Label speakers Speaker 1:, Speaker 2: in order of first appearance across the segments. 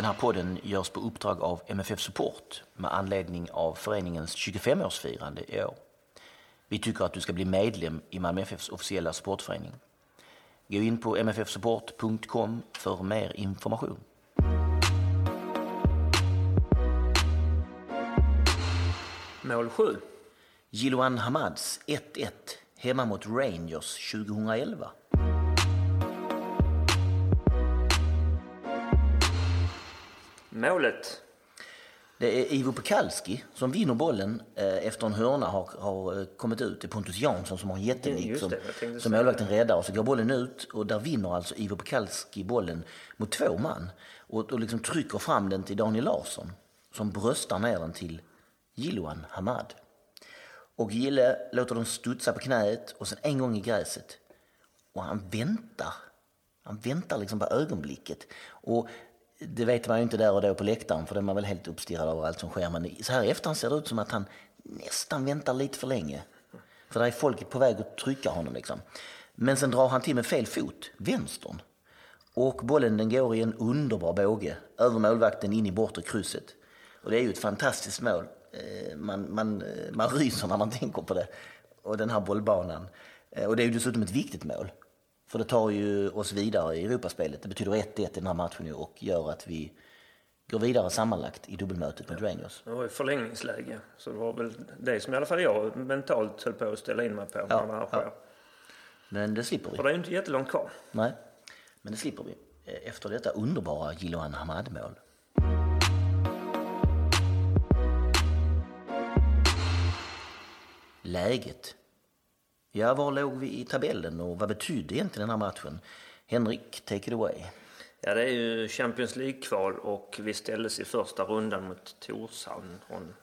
Speaker 1: Den här podden görs på uppdrag av MFF Support med anledning av föreningens 25-årsfirande i år. Vi tycker att du ska bli medlem i Malmö FFs officiella supportförening. Gå in på mffsupport.com för mer information.
Speaker 2: Mål 7.
Speaker 1: Jiloan Hamads 1-1 hemma mot Rangers 2011.
Speaker 2: Målet.
Speaker 1: Det är Ivo Pekalski som vinner bollen eh, efter en hörna har, har eh, kommit ut. Det är Pontus Jansson som har en jättelik
Speaker 2: Just
Speaker 1: som, som målvakten räddar. Och så går bollen ut och där vinner alltså Ivo Pekalski bollen mot två man. Och, och liksom trycker fram den till Daniel Larsson som bröstar ner den till Jiloan Hamad. Och Gille låter den studsa på knäet och sen en gång i gräset. Och han väntar. Han väntar liksom på ögonblicket. Och det vet man ju inte där och då på läktaren för då är man väl helt uppstirrad av allt som sker. Men så här i efterhand ser det ut som att han nästan väntar lite för länge. För där är folk på väg att trycka honom liksom. Men sen drar han till med fel fot, vänstern. Och bollen den går i en underbar båge över målvakten in i bortre krysset. Och det är ju ett fantastiskt mål. Eh, man, man, eh, man ryser när man tänker på det. Och den här bollbanan. Eh, och det är ju dessutom ett viktigt mål. För det tar ju oss vidare i Europaspelet. Det betyder 1-1 i den här matchen och gör att vi går vidare sammanlagt i dubbelmötet mot Rangers.
Speaker 2: Det var ju förlängningsläge. Så det var väl det som i alla fall jag mentalt höll på att ställa in mig på.
Speaker 1: Ja,
Speaker 2: här
Speaker 1: ja. Men det slipper vi.
Speaker 2: För det är ju inte jättelångt kvar.
Speaker 1: Nej, men det slipper vi. Efter detta underbara Jiloan Hamad-mål. Läget. Ja, var låg vi i tabellen och vad betydde egentligen den här matchen? Henrik, take it away.
Speaker 2: Ja, det är ju Champions League-kval och vi ställdes i första rundan mot Torshavn från,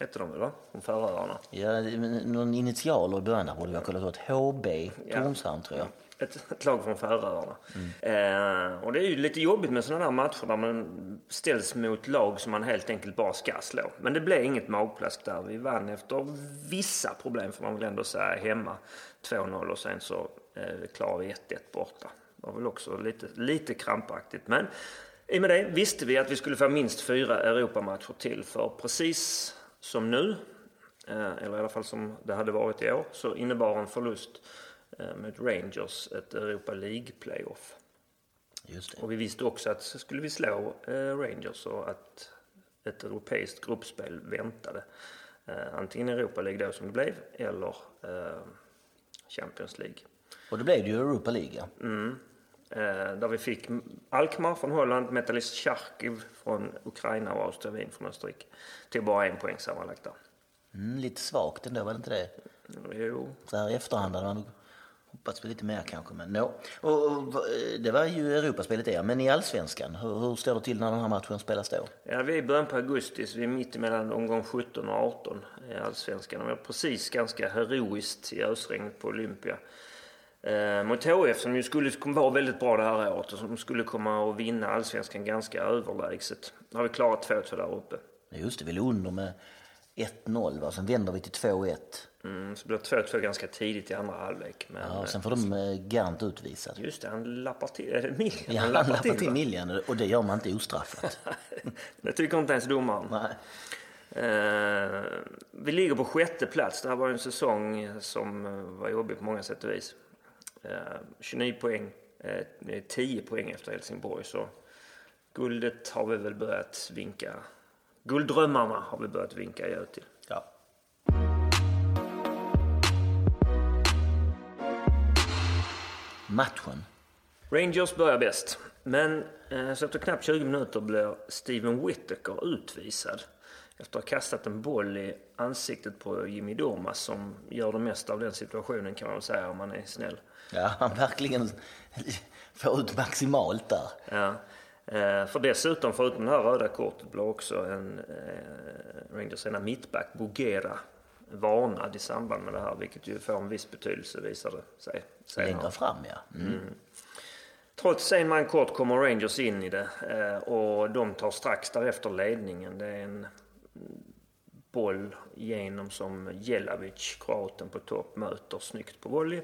Speaker 2: hette de va? Från Färöarna.
Speaker 1: Ja, någon initialer i början där borde vi ha kollat åt. HB Tornshamn tror jag.
Speaker 2: Ett, ett lag från Färöarna. Eh, och det är ju lite jobbigt med sådana där matcher där man ställs mot lag som man helt enkelt bara ska slå. Men det blev inget magplask där. Vi vann efter vissa problem får man väl ändå säga hemma. 2-0 och sen så eh, klarade vi 1-1 borta. Det var väl också lite, lite krampaktigt. Men i och med det visste vi att vi skulle få minst fyra Europamatcher till. För precis som nu, eh, eller i alla fall som det hade varit i år, så innebar en förlust mot Rangers ett Europa League-playoff. Och vi visste också att skulle vi slå eh, Rangers så att ett europeiskt gruppspel väntade. Eh, antingen Europa League då som det blev eller eh, Champions League.
Speaker 1: Och det blev det ju Europa League. ja.
Speaker 2: Eh, där vi fick Alkmaar från Holland, Metalist Charkiv från Ukraina och Austria Wien från Österrike. Tog bara en poäng sammanlagt där.
Speaker 1: Mm, lite svagt ändå, var det inte det?
Speaker 2: Jo,
Speaker 1: Så här i efterhand hade man hoppats på lite mer kanske. Men no. och, och, det var ju Europaspelet det, men i Allsvenskan, hur, hur står det till när den här matchen spelas då?
Speaker 2: Ja, vi är i början på augusti, så vi är mitt emellan omgång 17 och 18 i Allsvenskan. Och vi har precis ganska heroiskt i ösregnet på Olympia. Eh, mot HF som ju skulle vara väldigt bra det här året och som skulle komma att vinna Allsvenskan ganska överlägset. Nu har vi klarat 2-2 där uppe.
Speaker 1: Just det, vi låg under med 1-0, va? sen vänder vi till 2-1.
Speaker 2: Mm, så blir det 2-2 ganska tidigt i andra halvlek. Men,
Speaker 1: Ja, sen får de eh, Gant utvisad.
Speaker 2: Just det, han lappar till. Miljan?
Speaker 1: Ja, han lappar till
Speaker 2: va?
Speaker 1: Miljan och det gör man inte ostraffat.
Speaker 2: det tycker inte ens domaren.
Speaker 1: Nej.
Speaker 2: Eh, vi ligger på sjätte plats. Det här var en säsong som eh, var jobbig på många sätt och vis. Eh, 29 poäng, eh, det är 10 poäng efter Helsingborg. Så guldet har vi väl börjat vinka. Gulddrömmarna har vi börjat vinka ja till.
Speaker 1: Matchen.
Speaker 2: Rangers börjar bäst. Men eh, så efter knappt 20 minuter blir Steven Whittaker utvisad. Efter att ha kastat en boll i ansiktet på Jimmy Domas som gör det mesta av den situationen kan man säga om man är snäll.
Speaker 1: Ja, han verkligen får ut maximalt där.
Speaker 2: Ja. Eh, för dessutom, förutom det här röda kortet, blev också en eh, Rangers ena mittback, Bogera, varnad i samband med det här, vilket ju får en viss betydelse visar det sig
Speaker 1: Längre
Speaker 2: senare.
Speaker 1: fram, ja. Mm.
Speaker 2: Trots en man kort kommer Rangers in i det eh, och de tar strax därefter ledningen. Det är en boll igenom som Jelavic, kroaten på topp, möter snyggt på volley.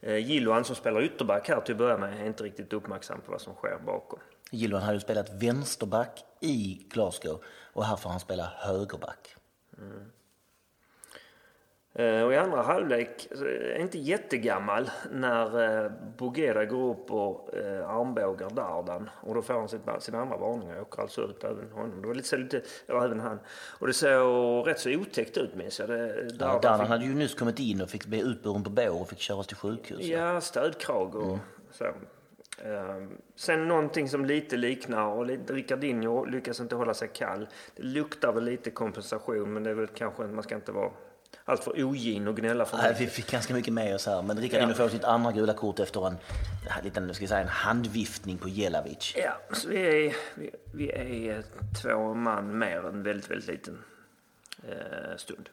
Speaker 2: Eh, Gilloan som spelar ytterback här till att börja med är inte riktigt uppmärksam på vad som sker bakom.
Speaker 1: Gilvan hade ju spelat vänsterback i Glasgow och här får han spela högerback.
Speaker 2: Eh, Och i andra halvlek, så är jag inte jättegammal, när eh, Bogera går upp och eh, armbågar Dardan. Och då får han sitt, sin andra varning och åker alltså ut även honom. Det var lite, så lite, ja, även han. Och det såg rätt så otäckt ut minns jag. Det,
Speaker 1: Ja,
Speaker 2: Dardan
Speaker 1: hade ju nyss kommit in och fick bli utburen på bår och fick köras till sjukhus.
Speaker 2: Ja, stödkrag och så. Ehm, sen någonting som lite liknar, och Ricardinho lyckas inte hålla sig kall. Det luktar väl lite kompensation, men det är väl kanske, man ska inte vara alltför ogin och gnälla för mycket.
Speaker 1: vi fick ganska mycket med oss här. Men Ricardino
Speaker 2: Ja.
Speaker 1: får sitt andra gula kort efter en, en liten, ska säga, en handviftning på Jelavic.
Speaker 2: Ja, så vi är, vi, vi är två man mer en väldigt, väldigt liten eh, stund.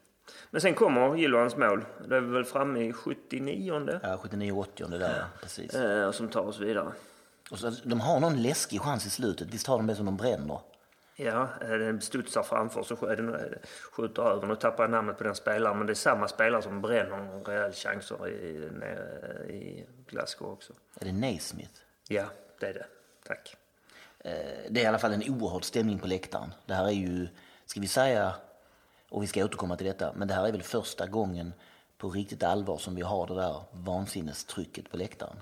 Speaker 2: Men sen kommer Gilloans mål. Det är vi väl framme i 79
Speaker 1: Ja, 79-80 det där, ja. precis.
Speaker 2: eh, som tar oss vidare.
Speaker 1: Och så, de har någon läskig chans i slutet. Visst har de det som de bränner?
Speaker 2: Ja, eh, den studsar framför så eh, skjuter över. Nu tappar jag namnet på den spelaren, men det är samma spelare som bränner en rejäl chanser i, i Glasgow också.
Speaker 1: Är det Naismith?
Speaker 2: Ja, det är det. Tack.
Speaker 1: Eh, Det är i alla fall en oerhörd stämning på läktaren. Det här är ju, ska vi säga, och vi ska återkomma till detta, men det här är väl första gången på riktigt allvar som vi har det där vansinnestrycket på läktaren.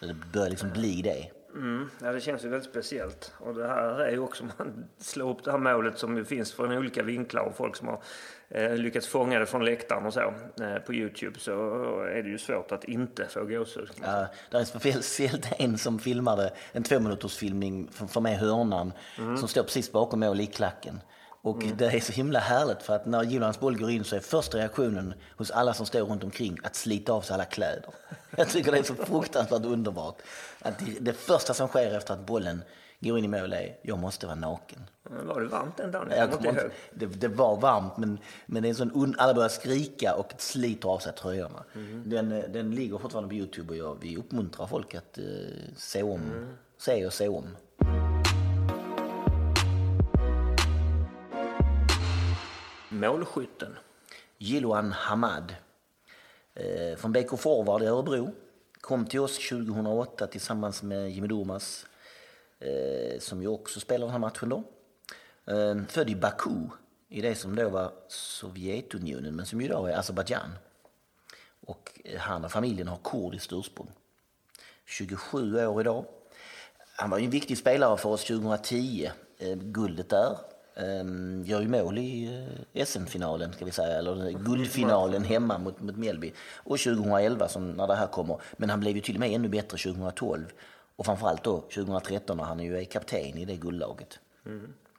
Speaker 1: Det börjar liksom bli det.
Speaker 2: Mm, ja, det känns ju väldigt speciellt. Och det här är ju också, man slår upp det här målet som ju finns från olika vinklar och folk som har eh, lyckats fånga det från läktaren och så eh, på Youtube så är det ju svårt att inte få gåshud.
Speaker 1: Ja, det är speciellt en som filmade en tvåminutersfilmning för, för med hörnan som står precis bakom mål i klacken. Och det är så himla härligt för att när Gillans boll går in så är första reaktionen hos alla som står runt omkring att slita av sig alla kläder. Jag tycker det är så fruktansvärt underbart. Att det, första som sker efter att bollen går in i mål är jag måste vara naken.
Speaker 2: Men Var det varmt den dagen?
Speaker 1: Jag
Speaker 2: Jag inte
Speaker 1: det, det var varmt men, men det är en sån un, alla börjar skrika och sliter av sig tröjorna. Den, eh, den ligger fortfarande på Youtube och jag, vi uppmuntrar folk att eh, se om, se och se om.
Speaker 2: Målskytten.
Speaker 1: Jiloan Hamad eh, från BK Forward i Örebro. Kom till oss 2008 tillsammans med Jimmy Durmaz eh, som ju också spelar den här matchen då. Eh, född i Baku i det som då var Sovjetunionen men som ju idag är Azerbajdzjan. Och han och familjen har kurdiskt ursprung. 27 år idag. Han var ju en viktig spelare för oss 2010. Guldet där. Eh, gör ju mål i eh, SM-finalen, ska vi säga, eller guldfinalen hemma mot, mot Mjällby. Och 2011 som, när det här kommer. Men han blev ju till och med ännu bättre 2012. Och framförallt då 2013 när han ju är kapten i det guldlaget.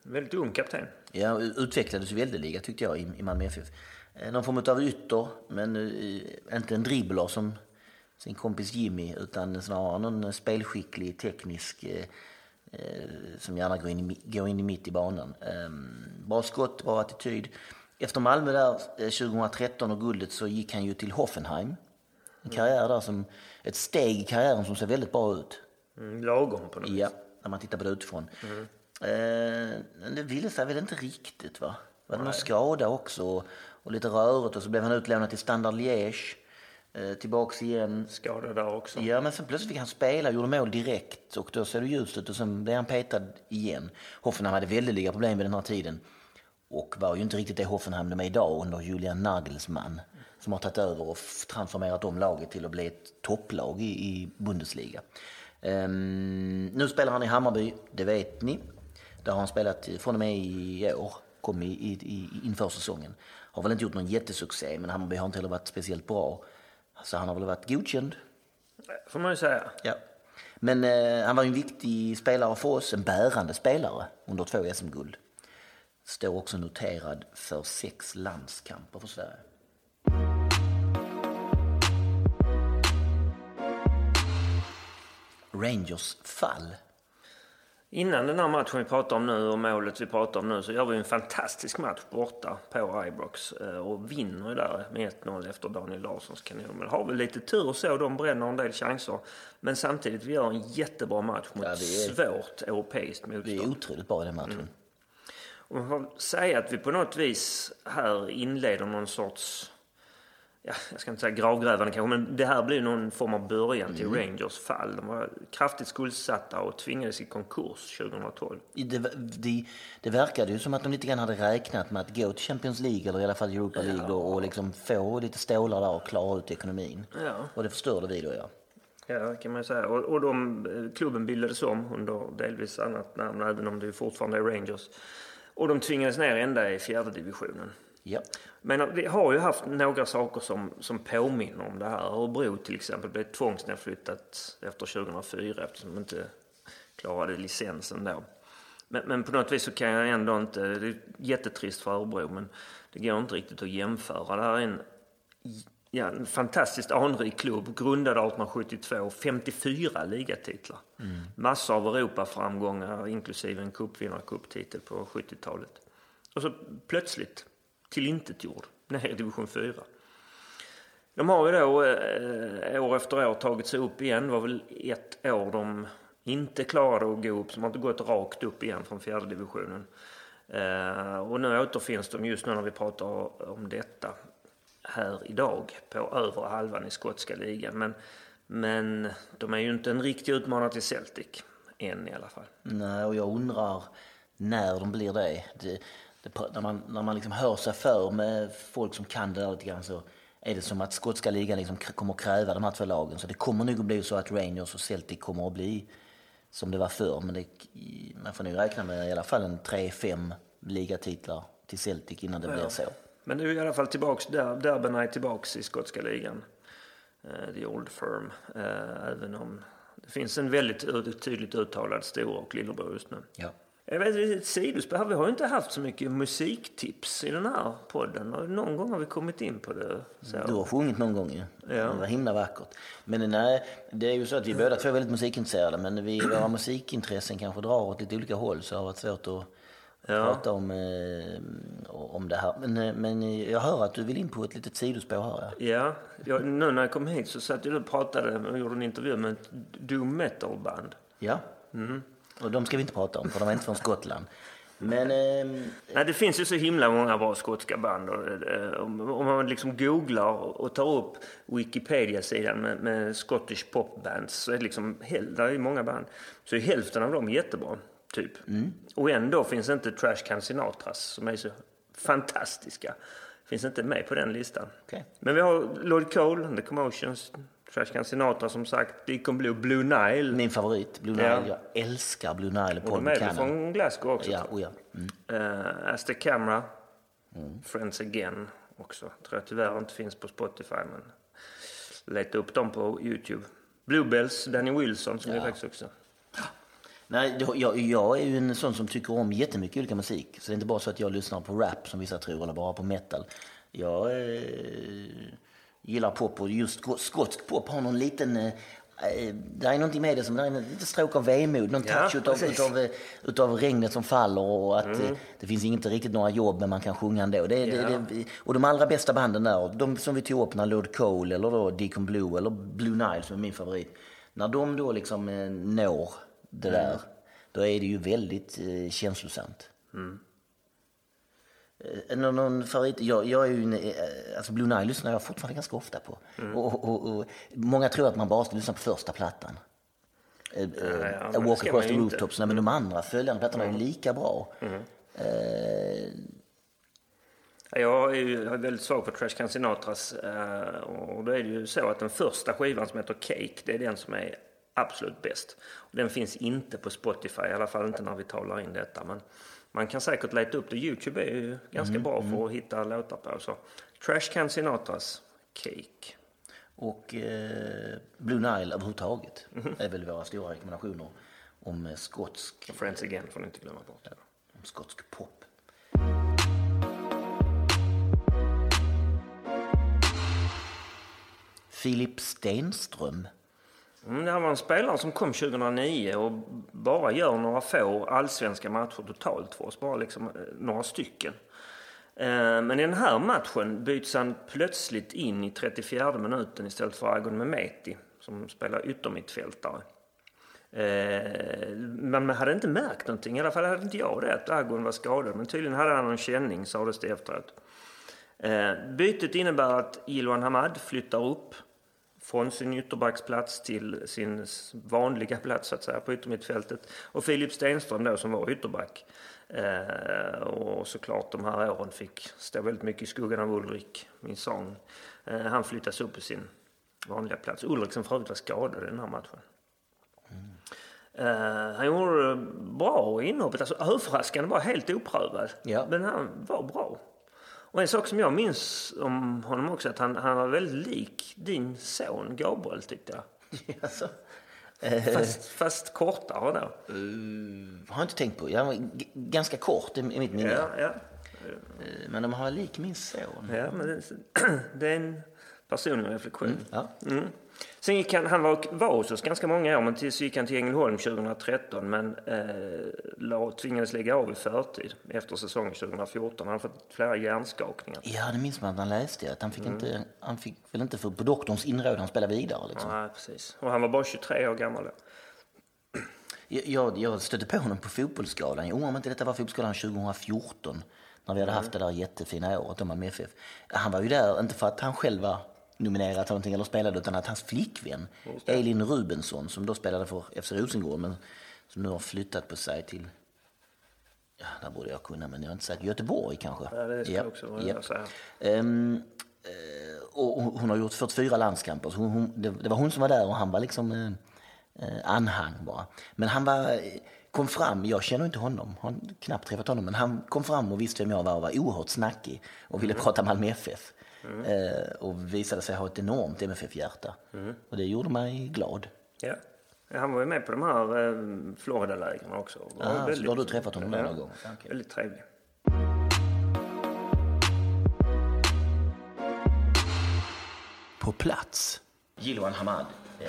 Speaker 2: Väldigt ung kapten.
Speaker 1: Ja, utvecklades väldigt tyckte jag i, i Malmö FF. Eh, Någon form av ytter, men eh, inte en dribbler som sin kompis Jimmy utan snarare någon spelskicklig, teknisk som gärna går in, i, går in i mitt i banan. Eh, bra skott, bra attityd. Efter Malmö där eh, 2013 och guldet så gick han ju till Hoffenheim. En karriär där som, ett steg i karriären som ser väldigt bra ut.
Speaker 2: Mm, lagom på något
Speaker 1: Ja, när man tittar på det utifrån. Eh, men det ville sig väl inte riktigt va? Det var någon skada också och, och lite rörigt och så blev han utlämnad till Standard Liège. Eh, tillbaks igen.
Speaker 2: Skadad där också.
Speaker 1: Ja, men sen plötsligt fick han spela och gjorde mål direkt och då ser det ljust ut och sen blev han petad igen. Hoffenheim hade väldiga problem vid den här tiden och var ju inte riktigt det Hoffenheim de är idag under Julian Nagelsmann som har tagit över och transformerat om laget till att bli ett topplag i, i Bundesliga. Ehm, nu spelar han i Hammarby, det vet ni. Där har han spelat från och med i år, kom i, i, i, inför säsongen. Har väl inte gjort någon jättesuccé, men Hammarby har inte heller varit speciellt bra. Så han har väl varit godkänd.
Speaker 2: får man ju säga.
Speaker 1: Ja. Men eh, han var en viktig spelare för oss, en bärande spelare under två SM-guld. Står också noterad för sex landskamper för Sverige. Rangers fall.
Speaker 2: Innan den här matchen vi pratar om nu och målet vi pratar om nu så gör vi en fantastisk match borta på Ibrox eh, och vinner ju där med 1-0 efter Daniel Larssons kanon. Men har vi lite tur så, de bränner en del chanser. Men samtidigt, vi gör en jättebra match mot
Speaker 1: Ja, är-
Speaker 2: svårt europeiskt
Speaker 1: Vi är
Speaker 2: motstånd.
Speaker 1: otroligt bra i den matchen.
Speaker 2: Och man får säga att vi på något vis här inleder någon sorts, ja, jag ska inte säga gravgrävande kanske, men det här blir någon form av början till Rangers fall. De var kraftigt skuldsatta och tvingades i konkurs 2012.
Speaker 1: Det, det, det verkade ju som att de lite grann hade räknat med att gå till Champions League eller i alla fall Europa League då, och liksom få lite stålar där och klara ut ekonomin.
Speaker 2: Ja.
Speaker 1: Och det förstörde vi då ja.
Speaker 2: Ja, kan man säga. Och, och de, eh, klubben bildades om under delvis annat namn, även om det fortfarande är Rangers. Och de tvingades ner ända i fjärde divisionen.
Speaker 1: Ja,
Speaker 2: Men vi har ju haft några saker som, som påminner om det här. Örebro till exempel blev tvångsnedflyttat efter 2004 eftersom de inte klarade licensen då. Men, men på något vis så kan jag ändå inte, det är jättetrist för Örebro men det går inte riktigt att jämföra. Det här är en, ja, en fantastiskt anrik klubb, grundad 1872, 54 ligatitlar. Massor av Europaframgångar inklusive en cupvinnarcuptitel på 70-talet. Och så plötsligt tillintetgjord ner i division 4. De har ju då eh, år efter år tagit sig upp igen. Det var väl ett år de inte klarade att gå upp, så de har inte gått rakt upp igen från fjärde divisionen. Eh, och nu återfinns de just nu när vi pratar om detta här idag på övre halvan i skotska ligan. Men, men de är ju inte en riktig utmanare till Celtic än i alla fall.
Speaker 1: nej, och jag undrar när de blir det. det, det när man, när man liksom hör sig för med folk som kan det där lite grann så är det som att skotska ligan liksom kommer att kräva de här två lagen. Så det kommer nog att bli så att Rangers och Celtic kommer att bli som det var förr. Men det, man får nog räkna med i alla fall en 3-5 ligatitlar till Celtic innan det blir så.
Speaker 2: Men nu är i alla fall tillbaks, där, derbyna är tillbaks i skotska ligan. Eh, the old firm. Eh, även om det finns en väldigt tydligt uttalad stor och lillebror just nu.
Speaker 1: Ja.
Speaker 2: Ett sidospår vi har inte haft så mycket musiktips i den här podden. Och Någon gång har vi kommit in på det. Så.
Speaker 1: Du har sjungit någon gång ju.
Speaker 2: Ja.
Speaker 1: Det var himla vackert. Men nej, det är ju så att vi båda två är väldigt musikintresserade men vi, våra musikintressen kanske drar åt lite olika håll så det har varit svårt att prata om, eh, om det här. Men, eh, men jag hör att du vill in på ett litet sidospår här. Ja.
Speaker 2: Ja, jag, nu när jag kom hit så satt jag och pratade och gjorde en intervju med ett doom metal-band.
Speaker 1: ja. Och de ska vi inte prata om för de är inte från Skottland. Men eh,
Speaker 2: Nej, det finns ju så himla många bra skotska band. Eh, om, man liksom googlar och tar upp Wikipedia-sidan med, med Scottish pop bands så är det liksom, där är många band. Så är hälften av dem jättebra, typ. Och ändå finns inte Trash Can Sinatras som är så fantastiska. Finns inte med på den listan.
Speaker 1: Okej.
Speaker 2: Men vi har Lloyd Cole, The Commotions, Trash Can Sinatra som sagt, Deacon Blue, Blue Nile.
Speaker 1: min favorit, Blue
Speaker 2: Ja.
Speaker 1: Nile. Jag älskar Blue Nile och
Speaker 2: Och
Speaker 1: Paul
Speaker 2: de är väl från Glasgow också.
Speaker 1: Ja, oh ja. Mm.
Speaker 2: Uh, As the Camera, Friends Again också. Tror jag tyvärr inte finns på Spotify men leta upp dem på Youtube. Bluebells, Danny Wilson som är faktiskt också.
Speaker 1: Nej, jag, jag är ju en sån som tycker om jättemycket olika musik. Så det är inte bara så att jag lyssnar på rap som vissa tror, eller bara på metal. Jag eh, gillar pop och just skotsk pop har någon liten... Eh, eh, det är någonting med det som, det är en liten stråk av vemod, någon
Speaker 2: Ja,
Speaker 1: touch utav,
Speaker 2: precis.
Speaker 1: utav, eh, utav regnet som faller och att eh, det finns inte riktigt några jobb men man kan sjunga ändå. Det,
Speaker 2: Ja.
Speaker 1: det, det, och de allra bästa banden där, de som vi tog upp när Lord Cole eller då Deacon Blue eller Blue Nile som är min favorit. När de då liksom når det där, då är det ju väldigt eh, känslosamt. Eh, Någon, någon favorit? Jag, jag är ju, en, eh, alltså Blue Nile lyssnar jag fortfarande ganska ofta på. Och, och, och, många tror att man bara ska lyssna på första plattan. Eh, eh,
Speaker 2: ja,
Speaker 1: A
Speaker 2: men det
Speaker 1: Walk Across the. Rooftops. Nej, men de andra följande plattorna är ju lika bra. Eh,
Speaker 2: Jag är ju jag är väldigt svag för Trash Can Sinatras eh, och då är det ju så att den första skivan som heter Cake, det är den som är absolut bäst. Den finns inte på Spotify, i alla fall inte när vi talar in detta. Men man kan säkert leta upp det. Youtube är ju ganska bra för att hitta låtar på. Så Trash Can Sinatras Cake.
Speaker 1: och eh, Blue Nile överhuvudtaget är väl våra stora rekommendationer om eh, skotsk,
Speaker 2: Friends Again får ni inte glömma bort.
Speaker 1: om skotsk pop. Filip Stenström
Speaker 2: Mm, Mm, det här var en spelare som kom 2009 och bara gör några få allsvenska matcher totalt för oss. Bara liksom eh, några stycken. Eh, men i den här matchen byts han plötsligt in i 34 minuten istället för Agon Mehmeti som spelar yttermittfältare. Eh, men man hade inte märkt någonting, i alla fall hade inte jag det, att Agon var skadad. Men tydligen hade han någon känning, sades det efteråt. Bytet innebär att Ilwan Hamad flyttar upp från sin ytterbacksplats till sin vanliga plats så att säga på yttermittfältet. Och Filip Stenström då som var ytterback. Eh, och såklart de här åren fick stå väldigt mycket i skuggan av Ulrik, min sång. Eh, han flyttas upp på sin vanliga plats. Ulrik som för övrigt var skadad i den här matchen. Eh, han gjorde bra inhoppet, alltså överraskande, bara helt oprövad.
Speaker 1: Ja.
Speaker 2: Men han var bra. Och en sak som jag minns om honom också, att han, han var väldigt lik din son Gabriel tyckte jag.
Speaker 1: Alltså,
Speaker 2: Fast, fast kortare då.
Speaker 1: har jag inte tänkt på. Jag var g- ganska kort i, i mitt minne.
Speaker 2: Ja, ja.
Speaker 1: Eh, Men de har lik min son.
Speaker 2: ja men det, det är en personlig reflektion.
Speaker 1: Ja.
Speaker 2: Mm. Sen gick han, han var, var hos oss ganska många år, men till, så gick han till Ängelholm 2013 men eh, la, tvingades lägga av i förtid efter säsongen 2014. Han hade fått flera hjärnskakningar.
Speaker 1: Ja, det minns man att han läste. Att han, fick inte, han fick väl inte för, på doktorns inrådan spela vidare. Liksom.
Speaker 2: Ja, precis. Och han var bara 23 år gammal då.
Speaker 1: Jag, jag, stötte på honom på fotbollsskalan. Jag undrar om inte detta var fotbollsskalan 2014. När vi hade haft det där jättefina året Malmö FF. Han var ju där, inte för att han själv var nominerad till någonting eller spelade, utan att hans flickvän Elin Rubensson, som då spelade för FC Rosengård, men som nu har flyttat på sig till, ja, där borde jag kunna, men jag är inte säker, Göteborg kanske?
Speaker 2: Ja, det ska jag också
Speaker 1: ja.
Speaker 2: säga.
Speaker 1: Ehm, eh, och hon har gjort 44 landskamper. Så hon, hon, det, det var hon som var där och han var liksom eh, eh, anhang bara. Men han var, eh, kom fram, jag känner inte honom, har knappt träffat honom, men han kom fram och visste vem jag var och var oerhört snackig och ville prata Malmö FF. Eh, och visade sig ha ett enormt MFF-hjärta. Och det gjorde mig glad.
Speaker 2: Ja. Han var ju med på de här eh, Florida-lägren också.
Speaker 1: Ah, så
Speaker 2: väldigt-
Speaker 1: då har du träffat honom
Speaker 2: ja,
Speaker 1: någon gång? Okej.
Speaker 2: Väldigt trevlig.
Speaker 1: På plats. Jiloan Hamad, eh,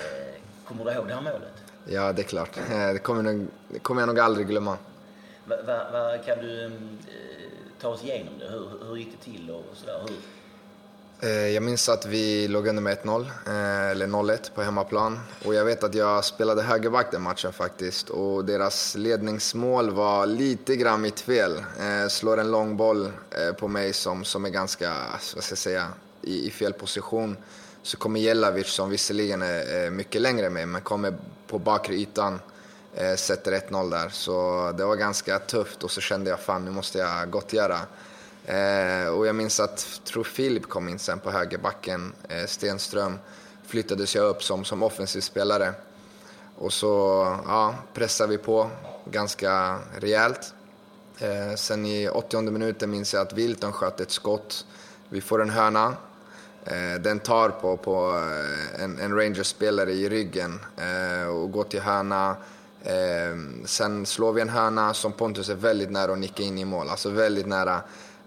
Speaker 1: kommer du ihåg det här målet?
Speaker 3: Ja, det är klart. Eh, Det kommer, nog, det kommer jag nog aldrig glömma.
Speaker 1: Va, va, va, kan du eh, ta oss igenom det? Hur, hur gick det till och sådär? Hur?
Speaker 3: Eh, jag minns att vi låg under med 1-0, eh, eller 0-1 på hemmaplan. Och jag vet att jag spelade högerback den matchen faktiskt. Och deras ledningsmål var lite grann mitt fel. Eh, slår en lång boll på mig som, som är ganska, vad ska jag säga, i, i fel position. Så kommer Jelavic som visserligen är mycket längre än mig, men kommer på bakre ytan. Sätter 1-0 där. Så det var ganska tufft och så kände jag fan nu måste jag gottgöra. Eh, och jag minns att, tror Filip kom in sen på högerbacken, eh, Stenström flyttades jag upp som, som offensiv spelare. Och så ja, pressade vi på ganska rejält. Eh, sen i 80 minuten minns jag att Wilton sköt ett skott. Vi får en hörna. Eh, den tar på, på eh, en, en Rangers-spelare i ryggen eh, och går till hörna. Eh, sen slår vi en hörna som Pontus är väldigt nära att nicka in i mål. Alltså väldigt nära.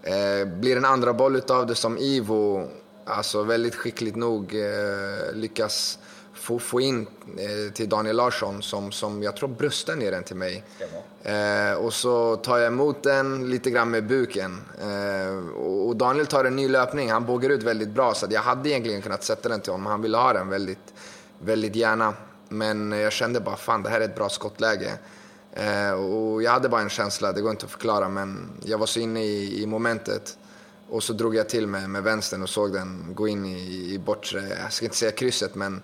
Speaker 3: Eh, blir en andra boll utav det som Ivo, alltså väldigt skickligt nog, eh, lyckas få, få in eh, till Daniel Larsson som, som jag tror bröstar ner den till mig. Eh, och så tar jag emot den lite grann med buken. Eh, och Daniel tar en ny löpning, han bågar ut väldigt bra så jag hade egentligen kunnat sätta den till honom. Han ville ha den väldigt, väldigt gärna. Men jag kände bara fan det här är ett bra skottläge. Eh, och jag hade bara en känsla, det går inte att förklara men jag var så inne i, i momentet. Och så drog jag till med, med vänstern och såg den gå in i, i bortre, jag ska inte säga krysset men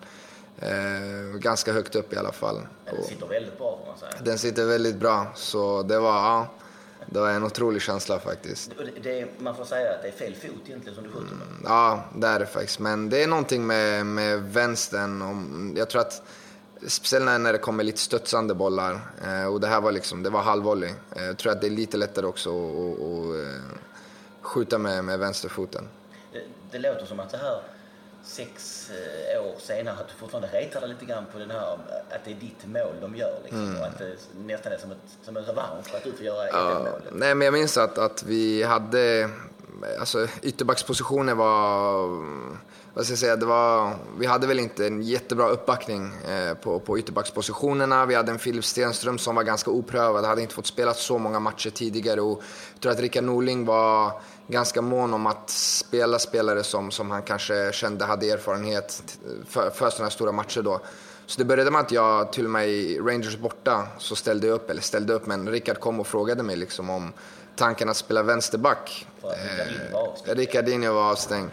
Speaker 3: eh, ganska högt upp i alla fall.
Speaker 1: Men det sitter väldigt bra får man säga.
Speaker 3: Den sitter väldigt bra, så det var, ja, det var en otrolig känsla faktiskt.
Speaker 1: Det, det, man får säga att det är fel fot egentligen som du skjuter med.
Speaker 3: Ja, det är det faktiskt. Men det är någonting med, med vänstern. Och jag tror att, speciellt när- det kommer lite studsande bollar, eh, och det här var liksom, det var halvvolley. Eh, jag tror att det är lite lättare också att, att, eh, skjuta med, med vänsterfoten.
Speaker 1: Det, det låter som att det här sex år senare, att du fortfarande retar dig lite grann på den här, att det är ditt mål de gör liksom. Och att det nästan är som, ett, som en revansch för att du får göra. Ja, målet.
Speaker 3: nej, men jag minns att, att vi hade alltså ytterbackspositionen var, vad ska jag säga, det var, vi hade väl inte en jättebra uppbackning eh, på, på ytterbackspositionerna. Vi hade en Filip Stenström som var ganska oprövad, hade inte fått spela så många matcher tidigare och jag tror att Rickard Norling var ganska mån om att spela spelare som, som han kanske kände hade erfarenhet för, för sådana stora matcher då. Så det började med att jag till och med i Rangers borta så ställde jag upp, eller ställde upp, men Rickard kom och frågade mig liksom om tanken att spela vänsterback. Eh, Ricardinho var avstängd.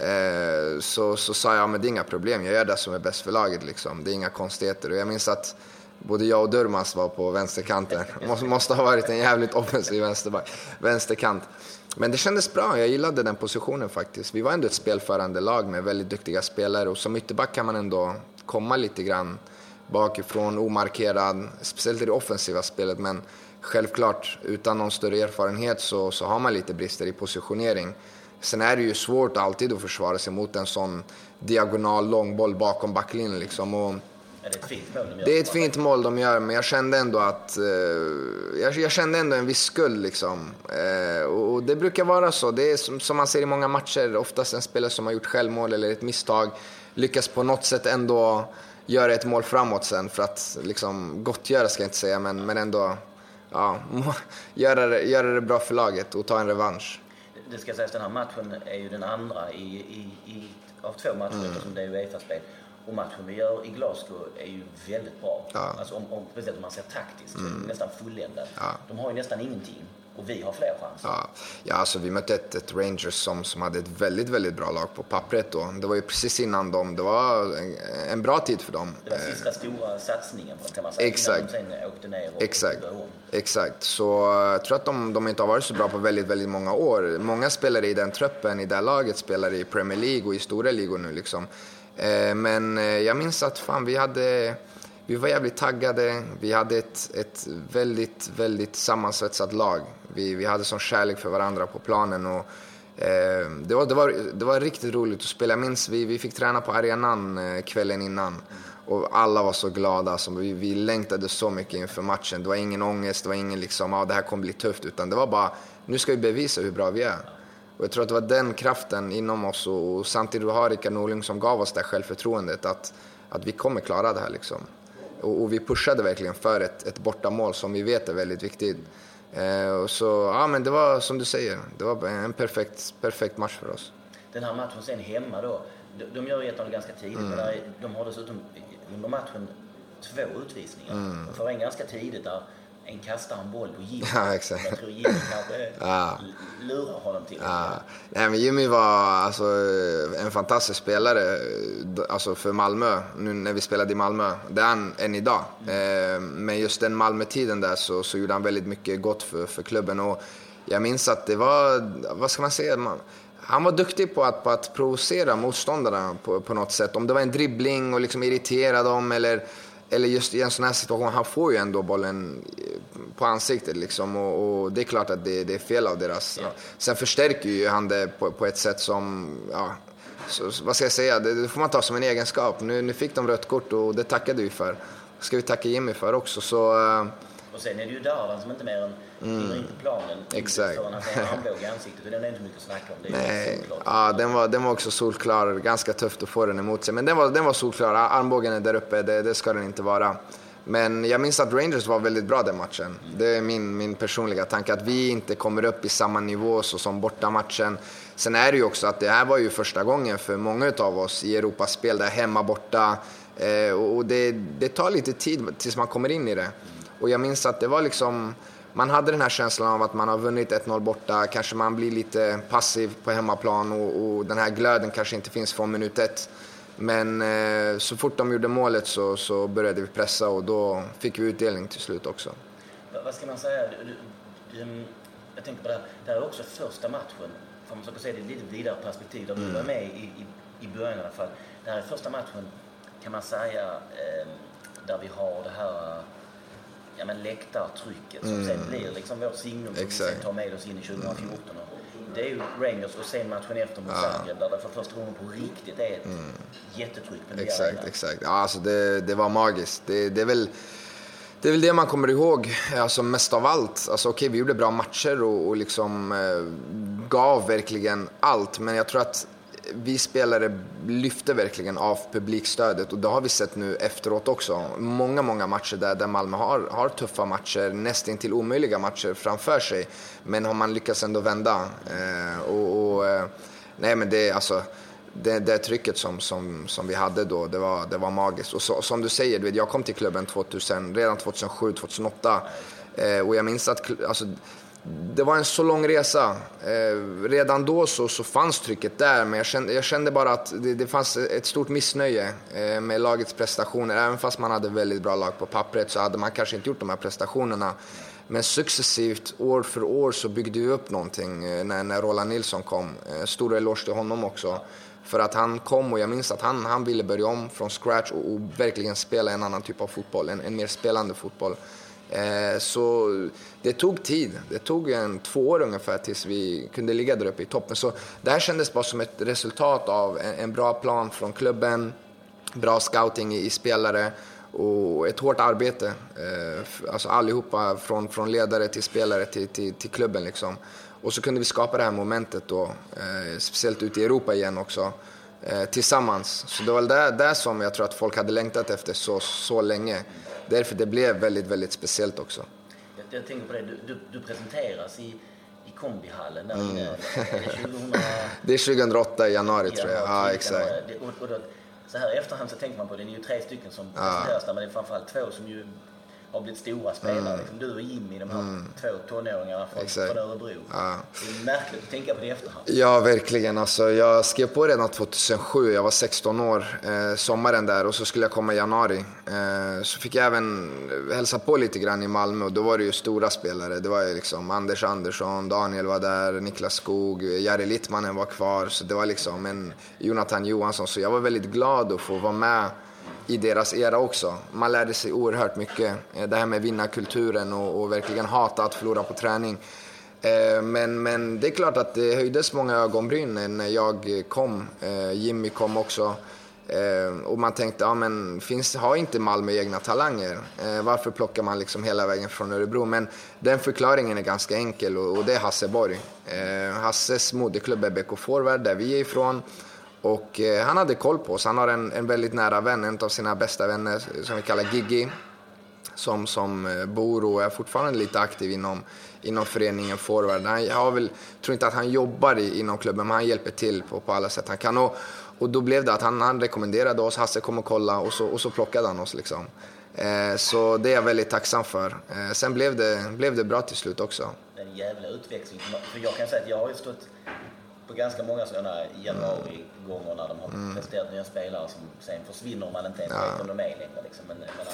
Speaker 3: Eh, så, så sa jag, men det är inga problem, jag gör det som är bäst för laget liksom. Det är inga konstigheter. Och jag minns att både jag och Durmaz var på vänsterkanten. Måste, måste ha varit en jävligt offensiv vänsterback. Vänsterkant. Men det kändes bra, jag gillade den positionen faktiskt. Vi var ändå ett spelförande lag med väldigt duktiga spelare och som ytterback kan man ändå komma lite grann bakifrån, omarkerad, speciellt i det offensiva spelet. Men självklart, utan någon större erfarenhet så, så har man lite brister i positionering. Sen är det ju svårt alltid att försvara sig mot en sån diagonal långboll bakom backlinjen. Liksom. Och
Speaker 1: det är ett fint mål de gör.
Speaker 3: Det är ett fint mål de gör, men jag kände ändå att... Eh, jag, jag, kände ändå en viss skuld liksom. Eh, och det brukar vara så. Det är som, som, man ser i många matcher, oftast en spelare som har gjort självmål eller ett misstag lyckas på något sätt ändå göra ett mål framåt sen för att liksom gottgöra ska jag inte säga, men, men ändå ja, göra, det, göra det bra för laget och ta en revansch.
Speaker 1: Det ska sägas, den här matchen är ju den andra i, i, i av två matcher mm. eftersom det är Uefa-spel. Och matchen vi gör i Glasgow är ju väldigt bra. Ja. Alltså om, om, speciellt om man ser taktiskt, mm. nästan fulländad. Ja. De har ju nästan ingenting. Och vi har fler chanser.
Speaker 3: Ja, ja alltså vi mötte ett, ett Rangers som, som hade ett väldigt, väldigt bra lag på pappret då. Det var ju precis innan dem. Det var en, en bra tid för dem.
Speaker 1: Det var sista eh. stora satsningen kan man säga.
Speaker 3: Exakt.
Speaker 1: Innan de sen åkte ner och
Speaker 3: Exakt. Exakt. Så eh, jag tror att de, de inte har varit så bra på väldigt, väldigt många år. Många spelare i den truppen, i det laget, spelar i Premier League och i stora ligor nu liksom. Eh, men jag minns att fan, vi hade vi var jävligt taggade. Vi hade ett, ett väldigt, väldigt sammansvetsat lag. Vi, vi hade sån kärlek för varandra på planen. Och, eh, det, var, det, var, det var riktigt roligt att spela. Jag minns vi, vi fick träna på arenan eh, kvällen innan. Och alla var så glada. Alltså, vi, vi längtade så mycket inför matchen. Det var ingen ångest, det var ingen liksom, ah, det här kommer bli tufft. Utan det var bara, nu ska vi bevisa hur bra vi är. Och jag tror att det var den kraften inom oss och, och samtidigt har Rickard Norling som gav oss det här självförtroendet att, att vi kommer klara det här. Liksom. Och, och vi pushade verkligen för ett, ett bortamål som vi vet är väldigt viktigt. Eh, och så, ja men det var som du säger, det var en perfekt, perfekt match för oss.
Speaker 1: Den här matchen sen hemma då, de, gör ju 1-0 ganska tidigt, mm. där, de har dessutom under matchen två utvisningar. Mm. De får en ganska tidigt där en kastar en boll på Jimmy.
Speaker 3: Ja, exakt.
Speaker 1: Jag tror Jimmy kanske ja. lurar honom till
Speaker 3: ja. Nej, men Jimmy var alltså, en fantastisk spelare alltså, för Malmö, nu när vi spelade i Malmö. Det är han än idag. Mm. Men just den Malmö-tiden där så, så gjorde han väldigt mycket gott för, för klubben. Och jag minns att det var, vad ska man säga, man, han var duktig på att, på att provocera motståndarna på, på något sätt. Om det var en dribbling och liksom irritera dem eller eller just i en sån här situation, han får ju ändå bollen på ansiktet liksom och, och det är klart att det, det är fel av deras. Yeah. Sen förstärker ju han det på, på ett sätt som, ja, så, vad ska jag säga, det, det, får man ta som en egenskap. Nu, nu fick de rött kort och det tackade vi för. Det ska vi tacka Jimmy för också. Så, uh,
Speaker 1: och sen är det ju Dardan som inte mer än mm. in på planen.
Speaker 3: Exakt.
Speaker 1: Så han får en armbåge i ansiktet och den är inte mycket att snacka om. Det är
Speaker 3: Nej. Ja, den var, den var också solklar. Ganska tufft att få den emot sig. Men den var, den var solklar. Armbågen är där uppe. Det, det ska den inte vara. Men jag minns att Rangers var väldigt bra den matchen. Det är min, min personliga tanke. Att vi inte kommer upp i samma nivå så som bortamatchen. Sen är det ju också att det här var ju första gången för många av oss i Europaspel. Där hemma borta. Eh, och det, det tar lite tid tills man kommer in i det. Och jag minns att det var liksom, man hade den här känslan av att man har vunnit 1-0 borta, kanske man blir lite passiv på hemmaplan och, och den här glöden kanske inte finns från minut ett. Men eh, så fort de gjorde målet så, så började vi pressa och då fick vi utdelning till slut också.
Speaker 1: Vad ska man säga? Du, du, du, jag tänker på det här, det här är också första matchen, om man försöker se det i ett lite vidare perspektiv, där du mm. var med i, i, i början i alla fall. Det här är första matchen, kan man säga, eh, där vi har det här ja, men läktartrycket som mm. sen blir liksom vårt signum som Exakt. vi sen tar med oss in i 2014. Mm. Det är ju Rangers och sen matchen efter mot ja. Zagreb där det för första gången på riktigt är ett mm. jättetryck på
Speaker 3: Exakt, exakt. Ja, alltså det, det var magiskt. Det, det är väl Det är väl det man kommer ihåg alltså mest av allt. Alltså, okay, vi gjorde bra matcher och, och liksom, eh, gav verkligen allt. Men jag tror att vi spelare lyfte verkligen av publikstödet och det har vi sett nu efteråt också. Många, många matcher där, där Malmö har, har tuffa matcher, nästan till omöjliga matcher framför sig. Men har man lyckats ändå vända. Eh, och, och eh, nej men det, alltså, det, det trycket som, som, som vi hade då, det var, det var magiskt. Och så, som du säger, du vet, jag kom till klubben 2000, redan 2007, 2008. Eh, och jag minns att alltså, det var en så lång resa. Eh, redan då så, så fanns trycket där, men jag kände, jag kände bara att det, det fanns ett stort missnöje eh, med lagets prestationer. Även fast man hade väldigt bra lag på pappret så hade man kanske inte gjort de här prestationerna. Men successivt, år för år, så byggde vi upp någonting eh, när, när Roland Nilsson kom. Eh, stor eloge till honom också. För att han kom och jag minns att han, han ville börja om från scratch och, och verkligen spela en annan typ av fotboll, en, en mer spelande fotboll. Eh, så det tog tid. Det tog en två år ungefär tills vi kunde ligga där uppe i toppen. Så det här kändes bara som ett resultat av en, bra plan från klubben, bra scouting i, spelare och ett hårt arbete. Eh, alltså allihopa, från, från ledare till spelare till, till, till klubben. Liksom. Och så kunde vi skapa det här momentet då, eh, speciellt ute i Europa igen också, tillsammans. Så det var det där som jag tror att folk hade längtat efter så, så länge. Därför det blev väldigt, väldigt speciellt också.
Speaker 1: Jag, jag tänker på det, du, du, du presenteras i, i kombihallen där mm. inne.
Speaker 3: Det är 2008 i januari, tror jag. Ja, exakt.
Speaker 1: Och, och då, så här i efterhand så tänker man på det, ni är ju tre stycken som presenteras där, men det är framförallt två som ju har blivit stora spelare. Mm. Liksom du och Jimmy, de här mm. två tonåringarna från, från Örebro. Ja. Det är märkligt att tänka på det i efterhand.
Speaker 3: Ja, verkligen. Alltså, jag skrev på redan 2007. Jag var 16 år, eh, sommaren där, och så skulle jag komma i januari. Eh, så fick jag även hälsa på lite grann i Malmö och då var det ju stora spelare. Det var ju liksom Anders Andersson, Daniel var där, Niklas Skog, Jari Littmanen var kvar. Så det var liksom en Jonathan Johansson. Så jag var väldigt glad att få vara med i deras era också. Man lärde sig oerhört mycket. Eh, det här med vinnarkulturen och, och verkligen hata att förlora på träning. Eh, men, men det är klart att det höjdes många ögonbryn när jag kom. Eh, Jimmy kom också. Och man tänkte, ja men finns, har inte Malmö egna talanger? Varför plockar man liksom hela vägen från Örebro? Men den förklaringen är ganska enkel och det är Hasse Borg. Hasses moderklubb är BK Forward, där vi är ifrån. Och eh, han hade koll på oss. Han har en, en väldigt nära vän, en av sina bästa vänner som vi kallar Gigi. Som, som eh, bor och är fortfarande lite aktiv inom, inom föreningen Forward. Han har väl, tror inte att han jobbar i, inom klubben, men han hjälper till på, på alla sätt han kan. Och, och då blev det att han, han rekommenderade oss, Hasse kom och kolla och så, och så plockade han oss. Liksom. Eh, så det är jag väldigt tacksam för. Eh, sen blev det, blev det bra till slut också.
Speaker 1: En jävla utväxling. För jag kan säga att jag har ju stått på ganska många sådana januari-gånger när de har mm. presterat nya spelare som sen försvinner man inte ens vet om de är längre. Liksom. Men, men,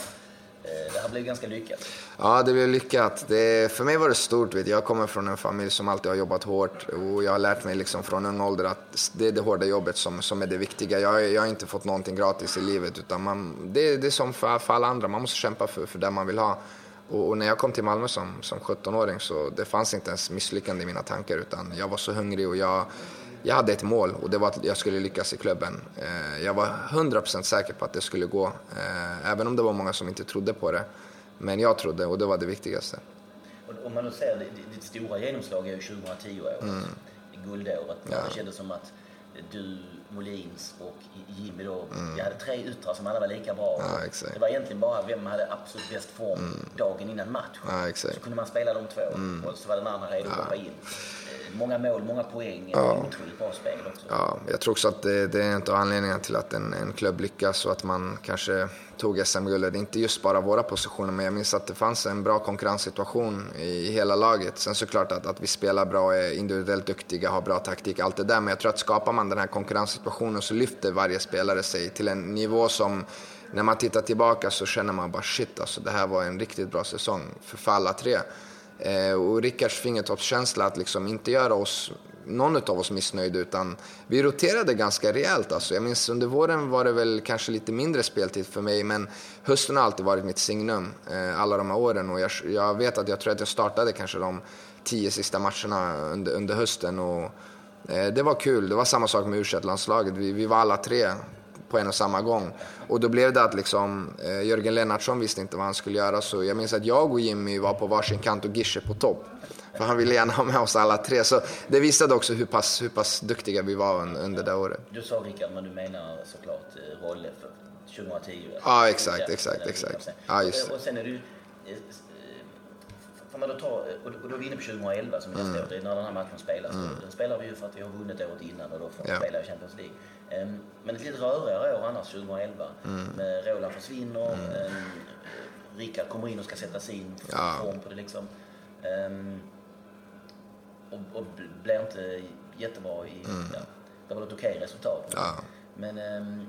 Speaker 1: eh, det har blivit ganska lyckat.
Speaker 3: Ja, det blev lyckat. Det, för mig var det stort. Vet. Jag kommer från en familj som alltid har jobbat hårt och jag har lärt mig liksom från ung ålder att det är det hårda jobbet som, som är det viktiga. Jag, jag har inte fått någonting gratis i livet utan man, det, det är som för, för alla andra. Man måste kämpa för, för det man vill ha. Och, och, när jag kom till Malmö som, som 17-åring så det fanns inte ens misslyckande i mina tankar utan jag var så hungrig och jag, jag hade ett mål och det var att jag skulle lyckas i klubben. Eh, jag var 100% säker på att det skulle gå, eh, även om det var många som inte trodde på det. Men jag trodde och det var det viktigaste.
Speaker 1: Om man nu ser ditt stora genomslag är ju 2010-året, mm. guldåret. Ja. Det kändes som att du Molins och Jimmy då. Mm. Jag hade tre yttrar som alla var lika bra.
Speaker 3: Ja,
Speaker 1: det var egentligen bara vem hade absolut bäst form mm. dagen innan match.
Speaker 3: Ja,
Speaker 1: så kunde man spela de två mm. och så var den andra redo att hoppa in. Många mål, många poäng,
Speaker 3: ja.
Speaker 1: otroligt bra spel också.
Speaker 3: Ja, jag tror också att det, det är en av anledningarna till att en, en klubb lyckas och att man kanske tog SM-guldet. Inte just bara våra positioner, men jag minns att det fanns en bra konkurrenssituation i hela laget. Sen såklart att, att vi spelar bra, är individuellt duktiga, har bra taktik, allt det där. Men jag tror att skapar man den här konkurrenssituationen så lyfter varje spelare sig till en nivå som när man tittar tillbaka så känner man bara shit alltså, det här var en riktigt bra säsong för, för alla tre. Eh, och Rickards fingertoppskänsla att liksom inte göra oss någon av oss missnöjd utan vi roterade ganska rejält. Alltså. Jag minns under våren var det väl kanske lite mindre speltid för mig men hösten har alltid varit mitt signum eh, alla de här åren och jag, jag, vet att jag tror att jag startade kanske de tio sista matcherna under, under hösten och eh, det var kul. Det var samma sak med u landslaget vi, vi var alla tre på en och samma gång. Och då blev det att liksom, eh, Jörgen Lennartsson visste inte vad han skulle göra så jag minns att jag och Jimmy var på varsin kant och Gische på topp. För han ville gärna ha med oss alla tre. Så det visade också hur pass, hur pass duktiga vi var under det året.
Speaker 1: Du sa Rickard, men du menar såklart eh, Rolle för 2010?
Speaker 3: Ja, exakt, exakt, exakt. Ja, just det.
Speaker 1: Och sen är det ju... eh, Får man då ta, och då är vi inne på 2011 som nästa år, det är när den här matchen spelas. Den spelar vi ju för att vi har vunnit året innan och då får vi
Speaker 3: Ja.
Speaker 1: spela i Champions League. Ehm, Men ett lite rörigare år annars 2011. Med Roland försvinner, mm. Rickard kommer in och ska sätta sin
Speaker 3: Ja.
Speaker 1: form på det liksom. Ehm, och, och blir inte jättebra i... Ja, det var ett okej resultat.
Speaker 3: Ja.
Speaker 1: Men... ehm,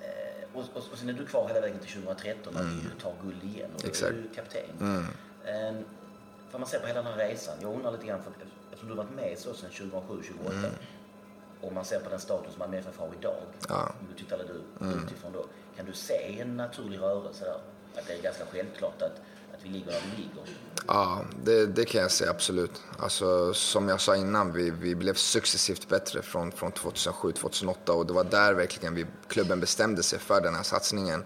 Speaker 1: eh, och, och, och sen är du kvar hela vägen till 2013 när vi ju tar guld igen. Och
Speaker 3: Exakt.
Speaker 1: är du kapten. Mm. Får man se på hela den här resan. Jag undrar lite grann, för, eftersom du har varit med så sedan 2007-2008. Och man ser på den status man MFF har idag.
Speaker 3: Ja.
Speaker 1: Om du tittar lite utifrån då. Kan du se en naturlig rörelse där? Att det är ganska självklart att, att vi ligger där vi ligger.
Speaker 3: Ja, det, det kan jag säga absolut. Alltså, som jag sa innan, vi, vi blev successivt bättre från, från 2007-2008 och det var där verkligen vi, klubben bestämde sig för den här satsningen.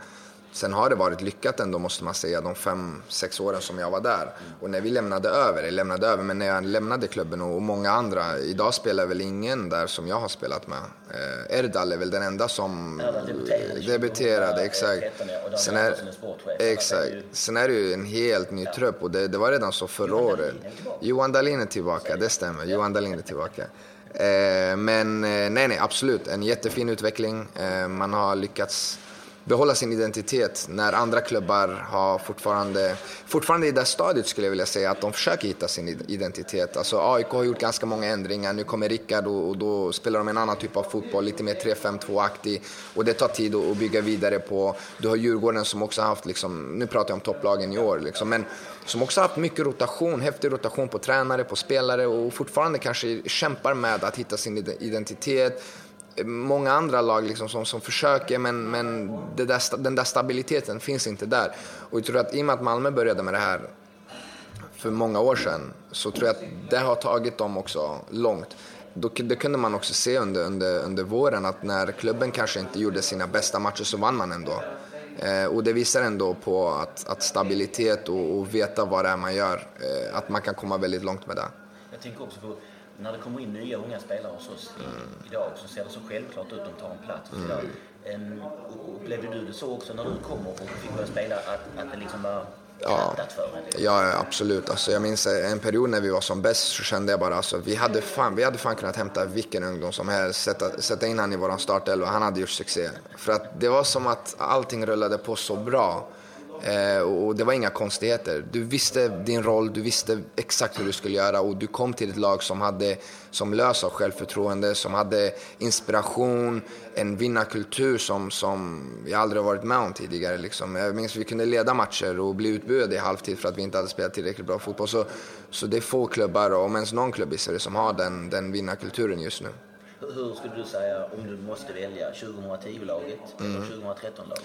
Speaker 3: Sen har det varit lyckat ändå måste man säga de fem, sex åren som jag var där. Och när vi lämnade över, eller lämnade över, men när jag lämnade klubben och, många andra. Idag spelar väl ingen där som jag har spelat med. Eh, Erdal är väl den enda som
Speaker 1: Erdal debuterade
Speaker 3: debuterade. Exakt.
Speaker 1: 2013, ja, och Dan
Speaker 3: Sen är, exakt. Sen är det ju en helt ny trupp och det, det var redan så förra
Speaker 1: Johan
Speaker 3: året.
Speaker 1: Dahlin är tillbaka.
Speaker 3: Johan Dahlin är tillbaka, det stämmer. Johan Dahlin är tillbaka. Eh, men eh, nej, nej, absolut. En jättefin utveckling. Eh, man har lyckats behålla sin identitet när andra klubbar har fortfarande, fortfarande i det stadiet skulle jag vilja säga att de försöker hitta sin identitet. Alltså AIK har gjort ganska många ändringar, nu kommer Rickard och, och då spelar de en annan typ av fotboll, lite mer 3-5-2-aktig och det tar tid att, att bygga vidare på. Du har Djurgården som också har haft, liksom, nu pratar jag om topplagen i år, liksom, men som också haft mycket rotation, häftig rotation på tränare, på spelare och fortfarande kanske kämpar med att hitta sin identitet många andra lag liksom som, som försöker men, men det där, den där stabiliteten finns inte där. Och jag tror att i och med att Malmö började med det här för många år sedan så tror jag att det har tagit dem också långt. Då, det kunde man också se under, under, under våren att när klubben kanske inte gjorde sina bästa matcher så vann man ändå. Eh, och det visar ändå på att, att stabilitet och, och veta vad det är man gör, eh, att man kan komma väldigt långt med det.
Speaker 1: Jag tänker också på när det kommer in nya unga spelare hos oss i, idag så ser det så självklart ut att de tar en plats. Ehm, och- Upplevde du det så också när du kom och fick börja spela att, att det liksom var?
Speaker 3: Ja, ja, absolut. Alltså, jag minns eh, en period när vi var som bäst så kände jag bara alltså, vi hade fan, vi hade fan kunnat hämta vilken ungdom som helst, sätta, sätta in han i våran startelva, han hade gjort succé. För att det var som att allting rullade på så bra. Eh, och det var inga konstigheter. Du visste din roll, du visste exakt hur du skulle göra och du kom till ett lag som hade som lös av självförtroende, som hade inspiration, en vinnarkultur som, som jag aldrig varit med om tidigare. Liksom. Jag minns att vi kunde leda matcher och bli utbuade i halvtid för att vi inte hade spelat tillräckligt bra fotboll. Så, så det är få klubbar, om ens någon klubb i Sverige, som har den, den vinnarkulturen just nu.
Speaker 1: Hur, skulle du säga om du måste välja 2010-laget
Speaker 3: Mm.
Speaker 1: eller 2013-laget?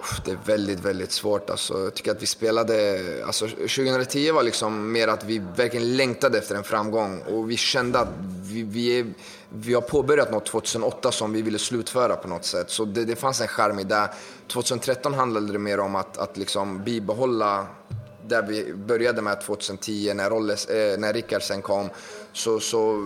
Speaker 3: Uff, Det är väldigt, väldigt svårt. Alltså, jag tycker att vi spelade... Alltså, 2010 var liksom mer att vi verkligen längtade efter en framgång och vi kände att vi, vi, är, vi har påbörjat något 2008 som vi ville slutföra på något sätt. Så det, det fanns en charm i det. 2013 handlade det mer om att, att liksom bibehålla där vi började med 2010 när, Rolles, eh, när Rickard sen kom. Så, så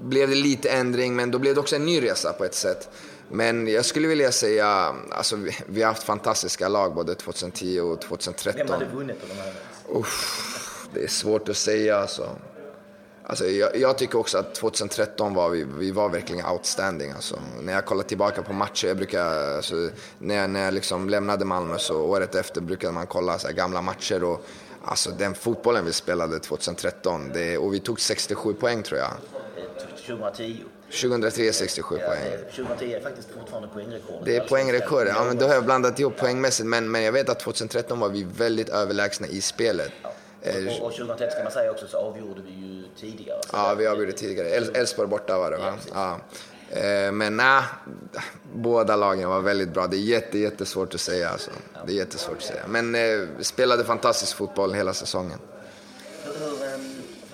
Speaker 3: blev det lite ändring men då blev det också en ny resa på ett sätt. Men jag skulle vilja säga, alltså vi, vi har haft fantastiska lag både 2010 och 2013.
Speaker 1: Vem hade vunnit av de här?
Speaker 3: Uff, det är svårt att säga alltså. Alltså, jag, jag tycker också att 2013 var vi, vi var verkligen outstanding. Alltså. När jag kollar tillbaka på matcher, jag brukar, alltså, när jag, när jag liksom lämnade Malmö så året efter brukade man kolla så gamla matcher och alltså, den fotbollen vi spelade 2013 det, och vi tog 67 poäng tror jag.
Speaker 1: Eh, 2010.
Speaker 3: 2003 67
Speaker 1: Ja,
Speaker 3: poäng.
Speaker 1: eh, 2010 är faktiskt fortfarande poängrekordet.
Speaker 3: Det är poängrekord. Ja, men då har jag blandat ihop poängmässigt. Men, men jag vet att 2013 var vi väldigt överlägsna i spelet. Eh,
Speaker 1: Och, och 2013 ska man säga också så avgjorde vi ju tidigare.
Speaker 3: Ja, vi avgjorde tidigare. El- Elfsborg borta var det va?
Speaker 1: Ja.
Speaker 3: Ja. Eh, Men nej, båda lagen var väldigt bra. Det är jätte, jättesvårt att säga alltså. Det är jättesvårt att säga. Men eh, spelade fantastisk fotboll hela säsongen.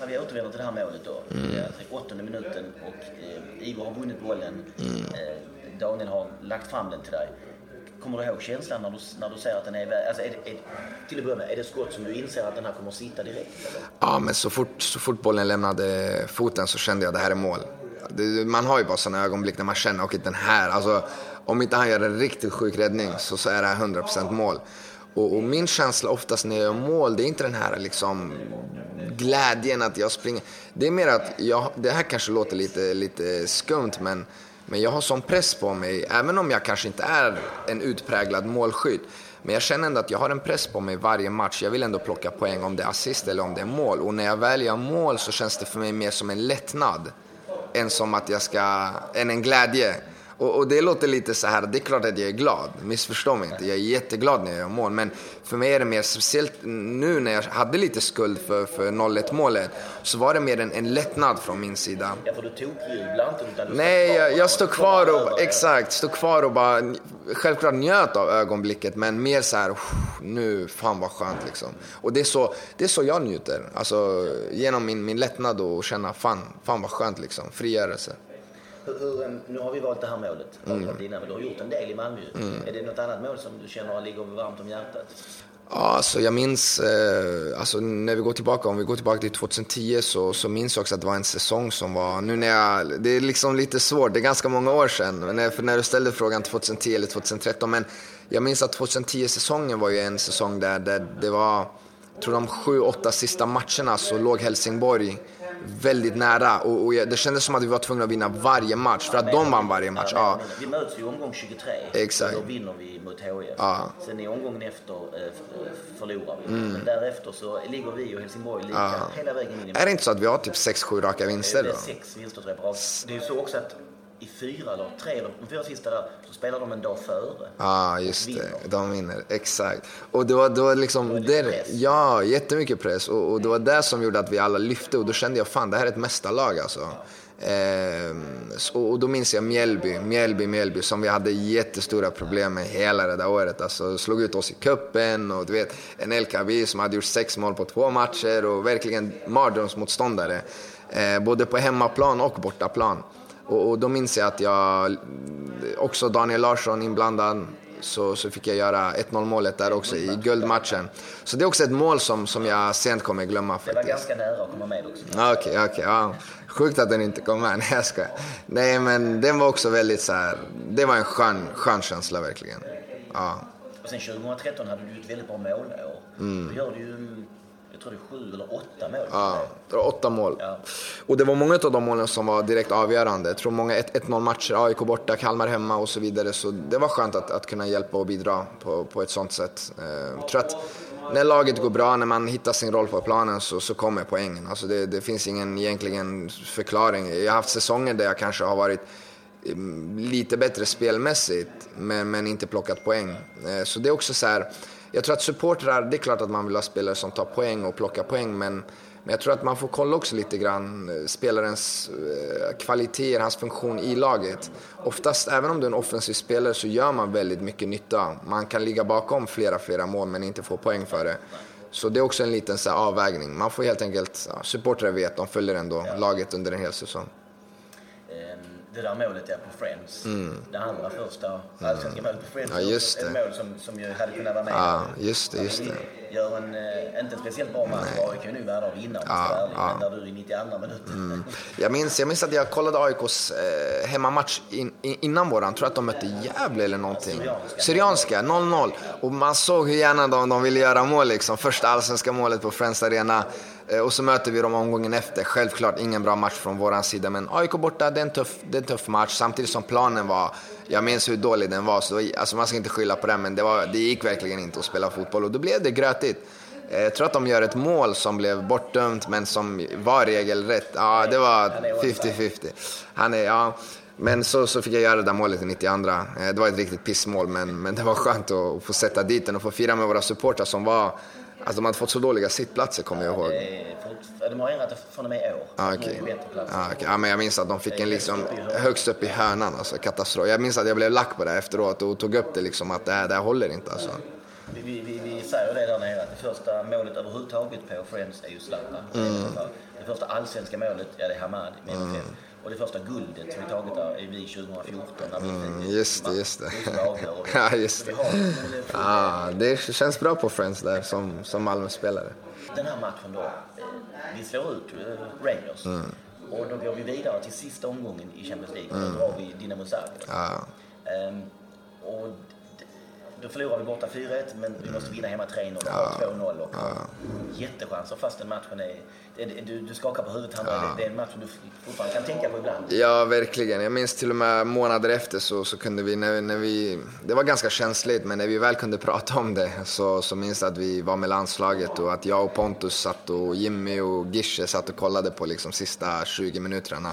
Speaker 1: Vi återvänder till det här målet då.
Speaker 3: Mm.
Speaker 1: Åttonde minuten och eh, Igor har vunnit bollen.
Speaker 3: Mm.
Speaker 1: Eh, Daniel har lagt fram den till dig. Kommer du ihåg känslan när du, när du ser att den är iväg? Alltså är, det- är, till att börja med, är det skott som du inser att den här kommer att sitta direkt? Eller?
Speaker 3: Ja, men så fort, så fort bollen lämnade foten så kände jag att det här är mål. Man har ju bara sådana ögonblick när man känner, okej den här, alltså om inte han gör en riktigt sjuk räddning så, så är det här 100% mål. Och, och min känsla oftast när jag gör mål, det är inte den här liksom glädjen att jag springer. Det är mer att, jag, det här kanske låter lite, lite skumt men, men jag har sån press på mig, även om jag kanske inte är en utpräglad målskytt. Men jag känner ändå att jag har en press på mig varje match. Jag vill ändå plocka poäng om det är assist eller om det är mål. Och när jag väl gör mål så känns det för mig mer som en lättnad än som att jag ska, än en glädje. Och, och det låter lite så här, det är klart att jag är glad, missförstå mig inte. Jag är jätteglad när jag gör mål, men för mig är det mer speciellt nu när jag hade lite skuld för, för 0-1 målet, så var det mer en, en lättnad från min sida.
Speaker 1: Ja, för du tokjublar inte utan du
Speaker 3: Nej, jag, jag står kvar och, exakt, står kvar och bara, självklart njöt av ögonblicket, men mer så här, "Uff, nu, fan vad skönt liksom. Och det är så, det är så jag njuter, alltså genom min, min lättnad och känna, fan, fan vad skönt liksom, frigörelse.
Speaker 1: Hur, nu har vi valt det här målet.
Speaker 3: Mm.
Speaker 1: Mm. Innan, men du har gjort en del i Malmö. Är det något annat mål som du känner ligger varmt om hjärtat?
Speaker 3: Ja, alltså jag minns, eh, alltså när vi går tillbaka, om vi går tillbaka till 2010 så, så minns jag också att det var en säsong som var, nu när jag, det är liksom lite svårt, det är ganska många år sedan, men när, för när du ställde frågan 2010 eller 2013, men jag minns att 2010-säsongen var ju en säsong där, där det var, jag tror de sju, åtta sista matcherna så låg Helsingborg väldigt nära och, och det kändes som att vi var tvungna att vinna varje match, för att de vann varje match. Ja,
Speaker 1: Vi möts i omgång 23.
Speaker 3: Exakt.
Speaker 1: Då vinner vi mot HIF.
Speaker 3: Ja. Mm.
Speaker 1: Sen i omgången efter eh, förlorar vi. Men därefter så ligger vi och Helsingborg lika hela vägen in i
Speaker 3: är det inte så att vi har typ 6-7 raka
Speaker 1: Det
Speaker 3: vinster
Speaker 1: är
Speaker 3: då?
Speaker 1: sex vinster tror jag. Det är ju så också att i fyra eller tre eller de fyra sista där så spelar de en dag före.
Speaker 3: Ja, just
Speaker 1: Och vinner.
Speaker 3: det. De vinner. Exakt. Och det var, det var liksom...
Speaker 1: Det var lite press.
Speaker 3: ja, jättemycket press. Och, och det var det som gjorde att vi alla lyfte. Och då kände jag, fan det här är ett mästarlag alltså. Ehm, så, och då minns jag Mjällby, Mjällby, Mjällby som vi hade jättestora problem med hela det där året. Alltså slog ut oss i kuppen och du vet en El Kabi som hade gjort sex mål på två matcher och verkligen mardrömsmotståndare. Eh, både på hemmaplan och bortaplan. Och, och då minns jag att jag, också Daniel Larsson inblandad, så, så fick jag göra 1-0 målet där också i guldmatchen. Så det är också ett mål som, som jag sent kommer glömma
Speaker 1: Det var
Speaker 3: faktiskt.
Speaker 1: ganska nära att komma med också.
Speaker 3: Ja, Okej, okej. ja. Sjukt att den inte kom med. Nej, jag skojar. Nej, men den var också väldigt så här. Det var en skön, skön känsla verkligen. Ja.
Speaker 1: Och sen 2013 hade du ett väldigt bra målår. Då gör du ju, jag tror det är sju eller åtta mål.
Speaker 3: Ja, det var åtta mål.
Speaker 1: Ja.
Speaker 3: Och det var många av de målen som var direkt avgörande. Jag tror många 1-0 matcher, AIK borta, Kalmar hemma och så vidare. Så det var skönt att, att kunna hjälpa och bidra på, på ett sånt sätt. Eh, Jag tror att när laget går bra, när man hittar sin roll på planen så, så kommer poängen. Alltså det, det finns ingen egentligen förklaring. Jag har haft säsonger där jag kanske har varit mm, lite bättre spelmässigt men, men inte plockat poäng. Eh, Så det är också så här, jag tror att supportrar, det är klart att man vill ha spelare som tar poäng och plockar poäng men, men jag tror att man får kolla också lite grann eh, spelarens eh, kvaliteter, hans funktion i laget. Oftast, även om du är en offensiv spelare så gör man väldigt mycket nytta. Man kan ligga bakom flera, flera mål men inte få poäng för det. Så det är också en liten så här, avvägning. Man får helt enkelt, ja, supportrar vet, de följer ändå ja. laget under en hel säsong.
Speaker 1: Det där målet är på Friends. Det andra första allsvenska målet på Friends.
Speaker 3: Mm. Ja, just
Speaker 1: Ett mål som, som ju hade kunnat vara med.
Speaker 3: Ja, just det, just det.
Speaker 1: Gör en, eh, inte en speciellt bra match. AIK är nu värda att vinna vara ärlig.
Speaker 3: ja. Mm.
Speaker 1: Men där du i 92 minuten.
Speaker 3: Jag minns, jag minns att jag kollade AIKs eh, hemmamatch in, in, innan våran. tror att de mötte Gävle eller någonting. Syrianska, 0-0. Och man såg hur gärna de, de ville göra mål liksom. Första allsvenska målet på Friends Arena. Eh, och så möter vi dem omgången efter. Självklart ingen bra match från våran sida. Men AIK borta, det är en tuff, det är en tuff match. Samtidigt som planen var, jag minns hur dålig den var. Så alltså man ska inte skylla på den, men det, var, det gick verkligen inte att spela fotboll. Och då blev det grötigt. Eh, Jag tror att de gör ett mål som blev bortdömt men som var regelrätt. Ja, det var 50-50. Han är, ja. Men så, så fick jag göra det där målet i 92. Eh, Det var ett riktigt pissmål men, men det var skönt att få sätta dit den och få fira med våra supportrar som var... Alltså de hade fått så dåliga sittplatser kommer jag ihåg.
Speaker 1: De har ändrat det från och med i år.
Speaker 3: Ah,
Speaker 1: plats.
Speaker 3: Ah, okej. ja, men jag minns att de fick en liksom högst upp i hörnan, alltså katastrof. Jag minns att jag blev lack på det efteråt och tog upp det liksom att det här, det här håller inte alltså.
Speaker 1: Vi, vi, vi, vi säger det där nere att det första målet överhuvudtaget på Friends är ju Zlatan.
Speaker 3: Mm.
Speaker 1: Det första allsvenska målet, ja det är Hamad med MFF. Och det första guldet som vi tagit där är vi 2014. När vi
Speaker 3: Mm, just det, just det. Ja, just det. Ja, det känns bra på Friends där som, som Malmö-spelare.
Speaker 1: Den här matchen då, vi slår ut eh, Rangers.
Speaker 3: Mm.
Speaker 1: Och då går vi vidare till sista omgången i Champions League. Och då drar vi Dinamo Zagreb.
Speaker 3: Ja,
Speaker 1: Ehm, och d- då förlorar vi borta 4-1, men vi måste vinna hemma 3-0 och ha 2-0. Och Jättechanser fastän matchen är... Du, du skakar på huvudet, Handel. Det, är en match som du fortfarande kan tänka på ibland.
Speaker 3: ja, verkligen. Jag minns till och med månader efter så, så kunde vi, när, när vi, det var ganska känsligt, men när vi väl kunde prata om det så, så minns jag att vi var med landslaget och att jag och Pontus satt och Jimmy och Gische satt och kollade på liksom sista 20 minuterna.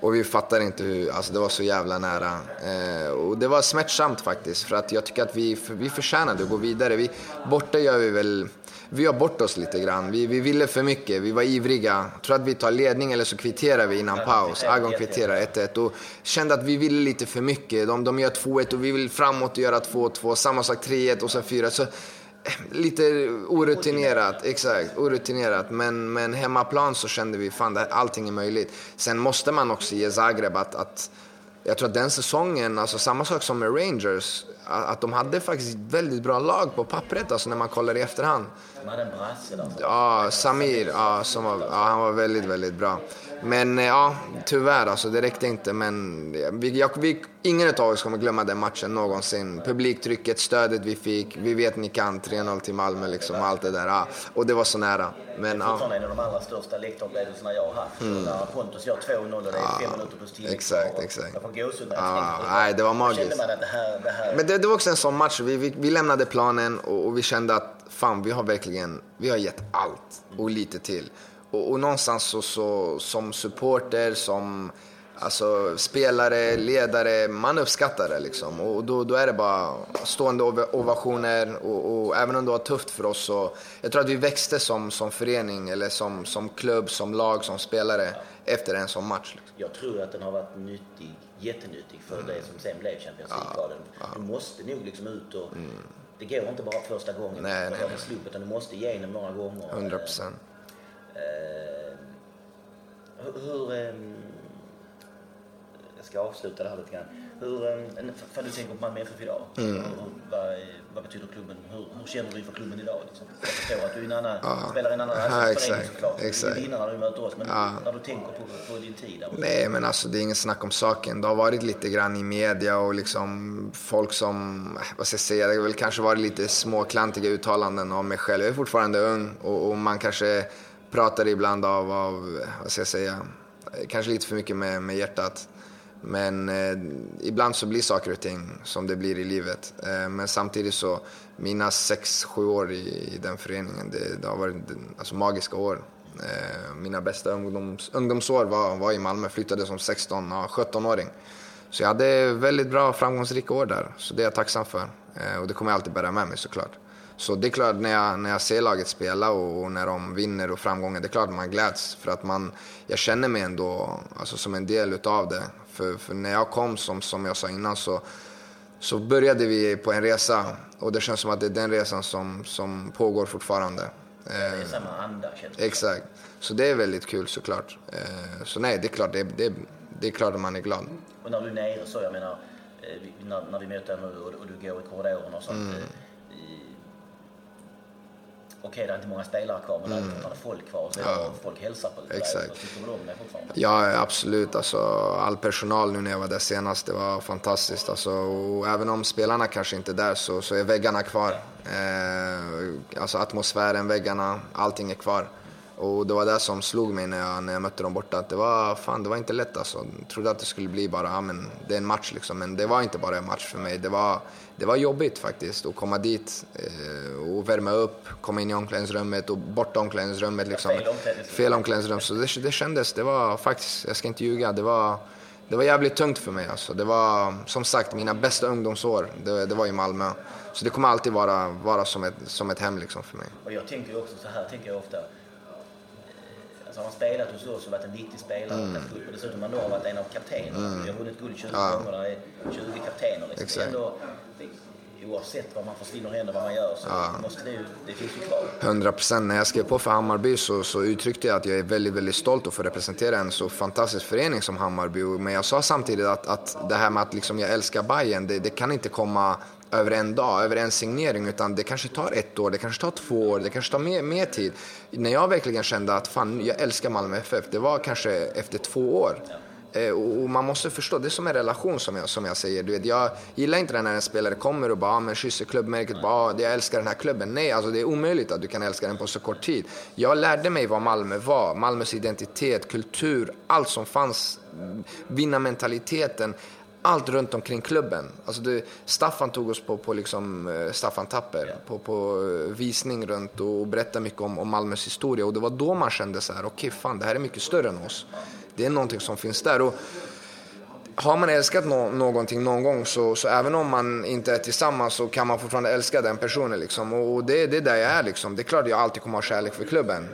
Speaker 3: Och vi fattade inte hur, alltså det var så jävla nära. Eh, och det var smärtsamt faktiskt, för att jag tycker att vi, för, vi förtjänade att gå vidare. Vi, borta gör vi väl, vi har bort oss lite grann. Vi, vi ville för mycket, vi var ivriga. Jag tror att vi tar ledning eller så kvitterar vi innan paus. Agon kvitterar 1-1 och kände att vi ville lite för mycket. De, de gör 2-1 och vi vill framåt och göra 2-2. Samma sak 3-1 och sen 4 så Lite orutinerat, exakt. Orutinerat. Men, men hemmaplan så kände vi fan, det här, allting är möjligt. Sen måste man också ge Zagreb att, att jag tror att den säsongen, alltså samma sak som med Rangers, att de hade faktiskt väldigt bra lag på pappret alltså när man kollar i efterhand.
Speaker 1: De hade en brasse där.
Speaker 3: Ja, Samir, ja, som var, ja, han var väldigt, väldigt bra. Men eh, ja, tyvärr alltså, det räckte inte. Men vi, jag, vi, ingen av oss kommer glömma den matchen någonsin. Publiktrycket, stödet vi fick, vi vet ni kan, 3-0 till Malmö liksom, och allt det där. Ja, och det var så nära. Men ja,
Speaker 1: Fortfarande en av de allra största läktarupplevelserna jag har haft. När Pontus gör 2-0 och det är fem minuter plus tillägg.
Speaker 3: Mm. exakt, exakt.
Speaker 1: Jag får gåshud när jag
Speaker 3: Ja,
Speaker 1: tänker
Speaker 3: nej, det var magiskt.
Speaker 1: kände man att det här... Det här
Speaker 3: Men det, det var också en sån match. Vi, vi, vi lämnade planen och, och vi kände att fan, vi har verkligen vi har gett allt och lite till. Och, och någonstans så, så, som supporter, som alltså, spelare, ledare, man uppskattar det liksom. Och då, då är det bara stående ov- ovationer och, och även om det var tufft för oss så jag tror att vi växte som, som förening eller som, som klubb, som lag, som spelare efter en sån match. Liksom.
Speaker 1: Jag tror att den har varit nyttig, jättenyttig för det som sen blev Champions League-kvalen. Du måste nog liksom ut och... Det går inte bara första gången
Speaker 3: Nej, nej, nej.
Speaker 1: en slump, utan du måste igenom några gånger.
Speaker 3: 100 procent.
Speaker 1: Eh, hur... hur ehm, jag ska avsluta det här lite grann. Hur, um, för du tänker på Malmö FF idag.
Speaker 3: Mm.
Speaker 1: Hur, vad, vad betyder klubben? Hur, hur känner du för klubben idag? Liksom? Jag förstår att du är en annan, spelar i en annan
Speaker 3: Ja, exakt,
Speaker 1: såklart.
Speaker 3: exakt.
Speaker 1: Du vinner när du möter oss. Men när du tänker på, på din tid där.
Speaker 3: Nej, men alltså det är ingen snack om saken. Det har varit lite grann i media och liksom folk som, eh, vad ska jag säga, det har väl kanske varit lite småklantiga uttalanden om mig själv. Jag är fortfarande ung och, och man kanske pratar ibland av, av, vad ska jag säga, kanske lite för mycket med, med hjärtat. Men eh, ibland så blir saker och ting som det blir i livet. Eh, men samtidigt så, mina sex, sju år i, i den föreningen, det, det har varit alltså, magiska år. Eh, mina bästa ungdoms, ungdomsår var, var i Malmö, flyttade som 16-17-åring. Så jag hade väldigt bra framgångsrika år där, så det är jag tacksam för. Eh, och det kommer jag alltid bära med mig såklart. Så det är klart när jag, när jag ser laget spela och, och när de vinner och framgångar, det är klart man gläds. För att man, jag känner mig ändå alltså, som en del utav det. För, för när jag kom, som, som jag sa innan, så, så började vi på en resa. Och det känns som att det är den resan som, som pågår fortfarande.
Speaker 1: Det är samma anda känns
Speaker 3: Exakt. Så det är väldigt kul såklart. Eh, Så nej, det är klart, det, det, det är klart att man är glad.
Speaker 1: Och när du är nere så, jag menar, eh, när, när vi möter nu och, och du går i korridorerna och sånt.
Speaker 3: Mm.
Speaker 1: eh, i- Okej, det är inte många spelare kvar, men det är fortfarande folk kvar. Så ja. folk hälsar på.
Speaker 3: Mm. Exakt.
Speaker 1: Och tycker väl om fortfarande.
Speaker 3: Ja, absolut. Alltså, all personal nu när jag var där senast, det var fantastiskt. Alltså, och även om spelarna kanske inte är där så, så är väggarna kvar. Eh, alltså atmosfären, väggarna, allting är kvar. Och det var det som slog mig när jag, när jag mötte dem borta. Att det var, fan, det var inte lätt alltså. Jag trodde att det skulle bli bara, ja men det är en match liksom. Men det var inte bara en match för mig. Det var, det var jobbigt faktiskt att komma dit eh, och värma upp, komma in i omklädningsrummet och borta omklädningsrummet liksom.
Speaker 1: Fel omklädningsrum.
Speaker 3: Fel omklädningsrum. Så det, det kändes, det var faktiskt, jag ska inte ljuga, det var, det var jävligt tungt för mig alltså. Det var som sagt mina bästa ungdomsår, det, det var i Malmö. Så det kommer alltid vara, vara som, ett, som ett hem liksom för mig.
Speaker 1: Och jag tänker också så här, tänker jag ofta. Alltså har man spelat hos oss och varit en viktig spelare
Speaker 3: Mm.
Speaker 1: och och dessutom har varit en av kaptenerna. Vi har vunnit guld 20 gånger, där är 20 kaptener. Liksom. Det
Speaker 3: Exakt.
Speaker 1: ändå, det, oavsett vad man försvinner händer, vad man gör, så måste det ju, det finns ju kvar.
Speaker 3: 100 procent. När jag skrev på för Hammarby så, så uttryckte jag att jag är väldigt, väldigt stolt att få representera en så fantastisk förening som Hammarby. Men jag sa samtidigt att, att det här med att liksom jag älskar Bayern, det, det kan inte komma över en dag, över en signering, utan det kanske tar ett år, det kanske tar två år, det kanske tar mer, mer tid. När jag verkligen kände att fan, jag älskar Malmö FF, det var kanske efter två år. Eh, och man måste förstå, det är som en relation som jag, som jag säger. Du vet, jag gillar inte när en spelare kommer och bara ah, men kysser klubbmärket, bara ah, jag älskar den här klubben. Nej, alltså det är omöjligt att du kan älska den på så kort tid. Jag lärde mig vad Malmö var, Malmös identitet, kultur, allt som fanns, vinnarmentaliteten allt runt omkring klubben. Alltså det, Staffan tog oss på, på liksom, eh, Staffan Tapper på, på eh, visning runt och berättade mycket om, om Malmös historia. Och det var då man kände så här, okej okay, fan det här är mycket större än oss. Det är någonting som finns där. Och har man älskat no någonting någon gång så, så även om man inte är tillsammans så kan man fortfarande älska den personen. Liksom. Och det, det är där jag är. Liksom. Det är klart att jag alltid kommer ha kärlek för klubben.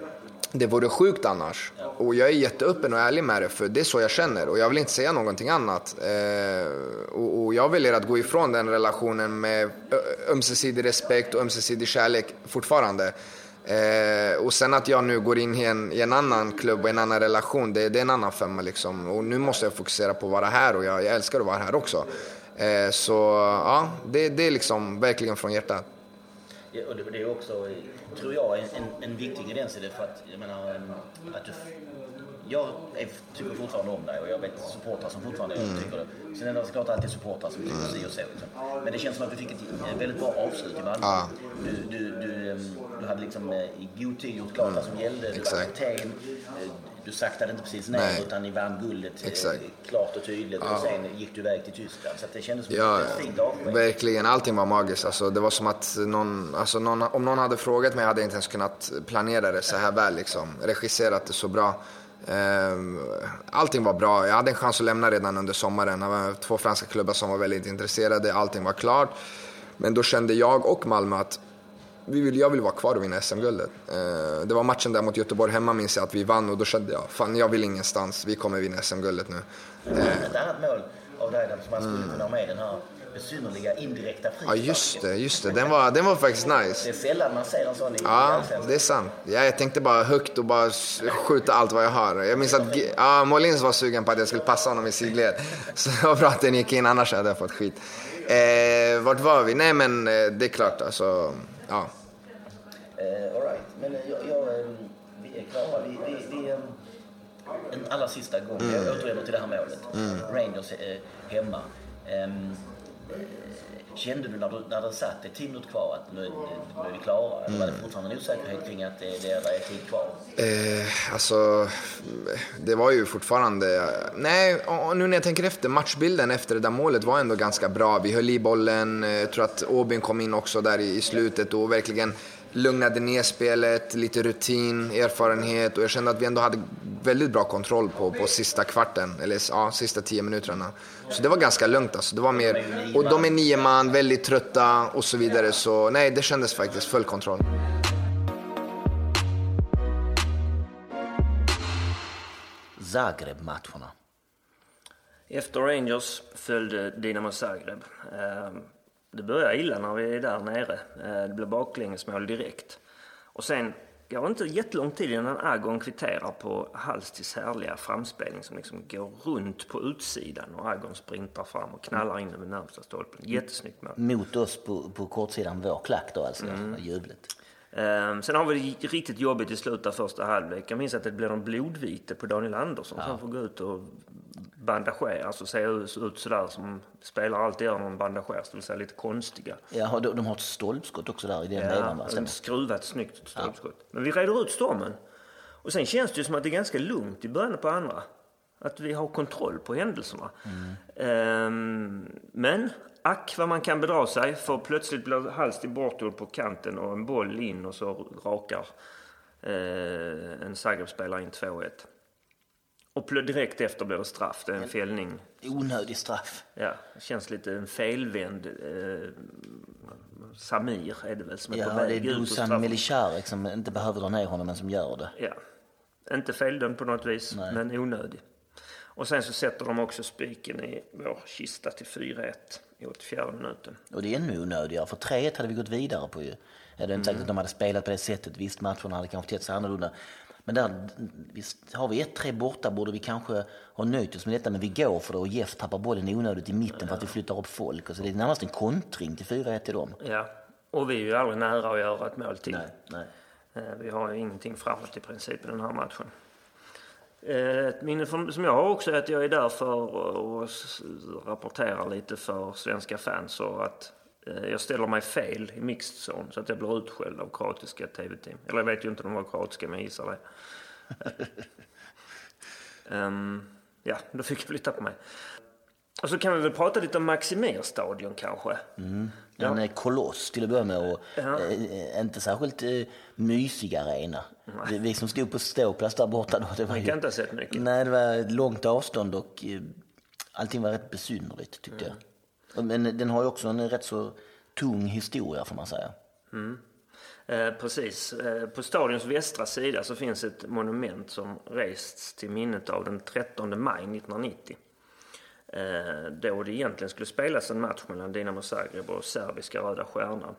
Speaker 3: Det vore sjukt annars. Och jag är jätteöppen och ärlig med det, för det är så jag känner. Och jag vill inte säga någonting annat. Eh, och, och, jag väljer att gå ifrån den relationen med ömsesidig respekt och ömsesidig kärlek fortfarande. Eh, och sen att jag nu går in i en, i en annan klubb och en annan relation, det, det, är en annan femma liksom. Och nu måste jag fokusera på att vara här och jag, jag älskar att vara här också. Eh, så ja, det, det är liksom verkligen från hjärtat.
Speaker 1: Ja, och det, det är också, tror jag, en, en, en viktig ingrediens i det för att, jag menar, att du jag är, tycker fortfarande om dig och jag vet supportrar som fortfarande mm. tycker det. Sen är det såklart alltid supportrar som tycker mm. si och så. Liksom. Men det känns som att du fick ett väldigt bra avslut i Malmö. Ah. Du, du, du, du hade liksom eh, i god tid gjort klart mm. vad som gällde. Du var kapten. Eh, du saktade inte precis ner Nej. utan ni vann guldet eh, Exakt. klart och tydligt. Ja. Och sen gick du iväg till Tyskland. Så det kändes som ja, ett fint avsked.
Speaker 3: Verkligen, allting var magiskt. Alltså, det var som att någon, alltså, någon, om någon hade frågat mig hade jag inte ens kunnat planera det så här väl. Liksom. Regisserat det så bra. Ehm, allting var bra. Jag hade en chans att lämna redan under sommaren. Det var två franska klubbar som var väldigt intresserade. Allting var klart. Men då kände jag och Malmö att vi vill, jag vill vara kvar och vinna SM-guldet. Ehm, det var matchen där mot Göteborg hemma minns jag att vi vann och då kände jag, fan jag vill ingenstans. Vi kommer vinna SM-guldet nu.
Speaker 1: Ett annat mål av dig som man skulle kunna ha med den här besynnerliga indirekta frisparken.
Speaker 3: Ja, just det. Just det. Den, var, den var faktiskt nice.
Speaker 1: Det är sällan man ser en sån i
Speaker 3: Ja, det är sant. Ja, jag tänkte bara högt och bara skjuta allt vad jag har. Jag minns att ja, Molins var sugen på att jag skulle passa honom i sidled. Så det var bra att den gick in, annars hade jag fått skit. Eh, vart var vi? Nej, men eh, det är klart. Alltså, ja.
Speaker 1: Eh, all right. Men eh, jag, jag, eh, vi är klara. Vi, vi, vi, en allra sista gång. Mm. Jag återvänder till det här målet. Mm. Rangers eh, hemma. Um, Kände du när du, när det satt tio minuter kvar att nu, nu är vi klara? Eller var det mm. fortfarande en osäkerhet kring att det, det är tid kvar?
Speaker 3: Eh, alltså, det var ju fortfarande... Nej, nu när jag tänker efter, matchbilden efter det där målet var ändå ganska bra. Vi höll i bollen, jag eh, tror att Åbyn kom in också där i, i slutet och verkligen lugnade ner spelet, lite rutin, erfarenhet och jag kände att vi ändå hade väldigt bra kontroll på, på sista kvarten, eller ja, sista tio minuterna. Så det var ganska lugnt alltså. Det var mer, och de är nio man, väldigt trötta och så vidare. Så nej, det kändes faktiskt full kontroll.
Speaker 1: Zagreb-matcherna.
Speaker 2: Efter Rangers följde Dinamo Zagreb. Ehm, det börjar illa när vi är där nere. Ehm, det blir baklängesmål direkt. Och sen går inte jättelång tid innan Agon kvitterar på Halstis härliga framspelning som liksom går runt på utsidan och Agon sprintar fram och knallar in över närmsta stolpen. Jättesnyggt mål.
Speaker 1: Mot oss på, på kortsidan, vår klack då alltså, mm. jublet.
Speaker 2: Um, sen har vi det riktigt jobbigt i slutet av första halvlek. Jag minns att det blir en blodvite på Daniel Andersson ja. som får gå ut och bandagera, alltså ser ut sådär som spelare alltid gör när de bandageras, det vill säga lite konstiga.
Speaker 1: Ja, de, de har ett stolpskott också där i den ja, vevan va?
Speaker 2: Ett skruvat snyggt stolpskott. Ja. Men vi reder ut stormen. Och sen känns det ju som att det är ganska lugnt i början på andra. Att vi har kontroll på händelserna. Mm. Um, men ack vad man kan bedra sig för plötsligt blir Hallstig bortgjord på kanten och en boll in och så rakar uh, en Zagreb-spelare in 2-1. Och direkt efter blir det straff. Det är en, en fällning.
Speaker 1: Onödig straff.
Speaker 2: Ja, det känns lite en felvänd eh, Samir är det väl som är
Speaker 1: ja,
Speaker 2: på väg
Speaker 1: ut Ja, det är Dusan Melicharek som inte behöver dra ner honom men som gör det.
Speaker 2: Ja. Inte feldömd på något vis, Nej. men onödig. Och sen så sätter de också spiken i vår kista till 4-1 i 84 minuten.
Speaker 1: Och det är ännu onödigare, för 3-1 hade vi gått vidare på ju. Jag hade inte sagt att de hade spelat på det sättet, visst matcherna hade kanske tett sig annorlunda. Men där, visst, har vi 1-3 borta borde vi kanske ha nöjt oss med detta, men vi går för det och Jeff tappar bollen onödigt i mitten för att vi flyttar upp folk. Och så det är närmast en kontring till 4-1 till dem.
Speaker 2: Ja, och vi är ju aldrig nära att göra ett mål till.
Speaker 1: Nej, nej.
Speaker 2: Eh, Vi har ju ingenting framåt i princip i den här matchen. Eh, Ett minne som jag har också är att jag är där för att rapportera lite för svenska fans och att jag ställer mig fel i mixed zone så att jag blir utskälld av kroatiska tv-team. Eller jag vet ju inte om de var kroatiska men jag gissar det. Ehm, ja, då fick jag flytta på mig. Och så kan vi väl prata lite om Maximirstadion kanske.
Speaker 1: En eh, koloss till att börja med och
Speaker 2: Ja.
Speaker 1: eh, inte särskilt eh, mysig arena. Vi, vi som stod på ståplats där borta då, det var ju...
Speaker 2: kan inte ha sett mycket.
Speaker 1: Nej, det var långt avstånd och eh, allting var rätt besynnerligt tyckte jag. Men den har ju också en rätt så tung historia får man säga. Mm.
Speaker 2: Eh, precis. Eh, på stadions västra sida så finns ett monument som rests till minnet av den 13 maj 1990. Eh, då det egentligen skulle spelas en match mellan Dinamo Zagreb och serbiska Röda Stjärnan.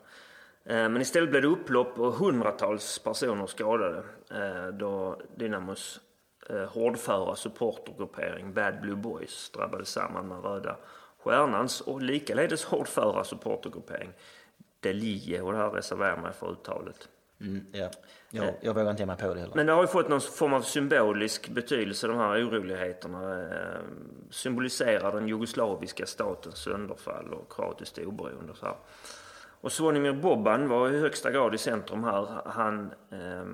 Speaker 2: Eh, men istället blev det upplopp och hundratals personer skadade eh, då Dynamos eh, hårdföra supportergruppering Bad Blue Boys drabbade samman med Röda Stjärnans och likaledes hårdföra supportergruppering Delie och det här reserverar mig för uttalet.
Speaker 1: Mm, ja. jag, jag vågar inte ge mig på det heller.
Speaker 2: Men det har ju fått någon form av symbolisk betydelse, de här oroligheterna. Eh, symboliserar den jugoslaviska statens sönderfall och kroatiskt oberoende. Och, så här. och Zvonimir Boban var i högsta grad i centrum här. Han, eh,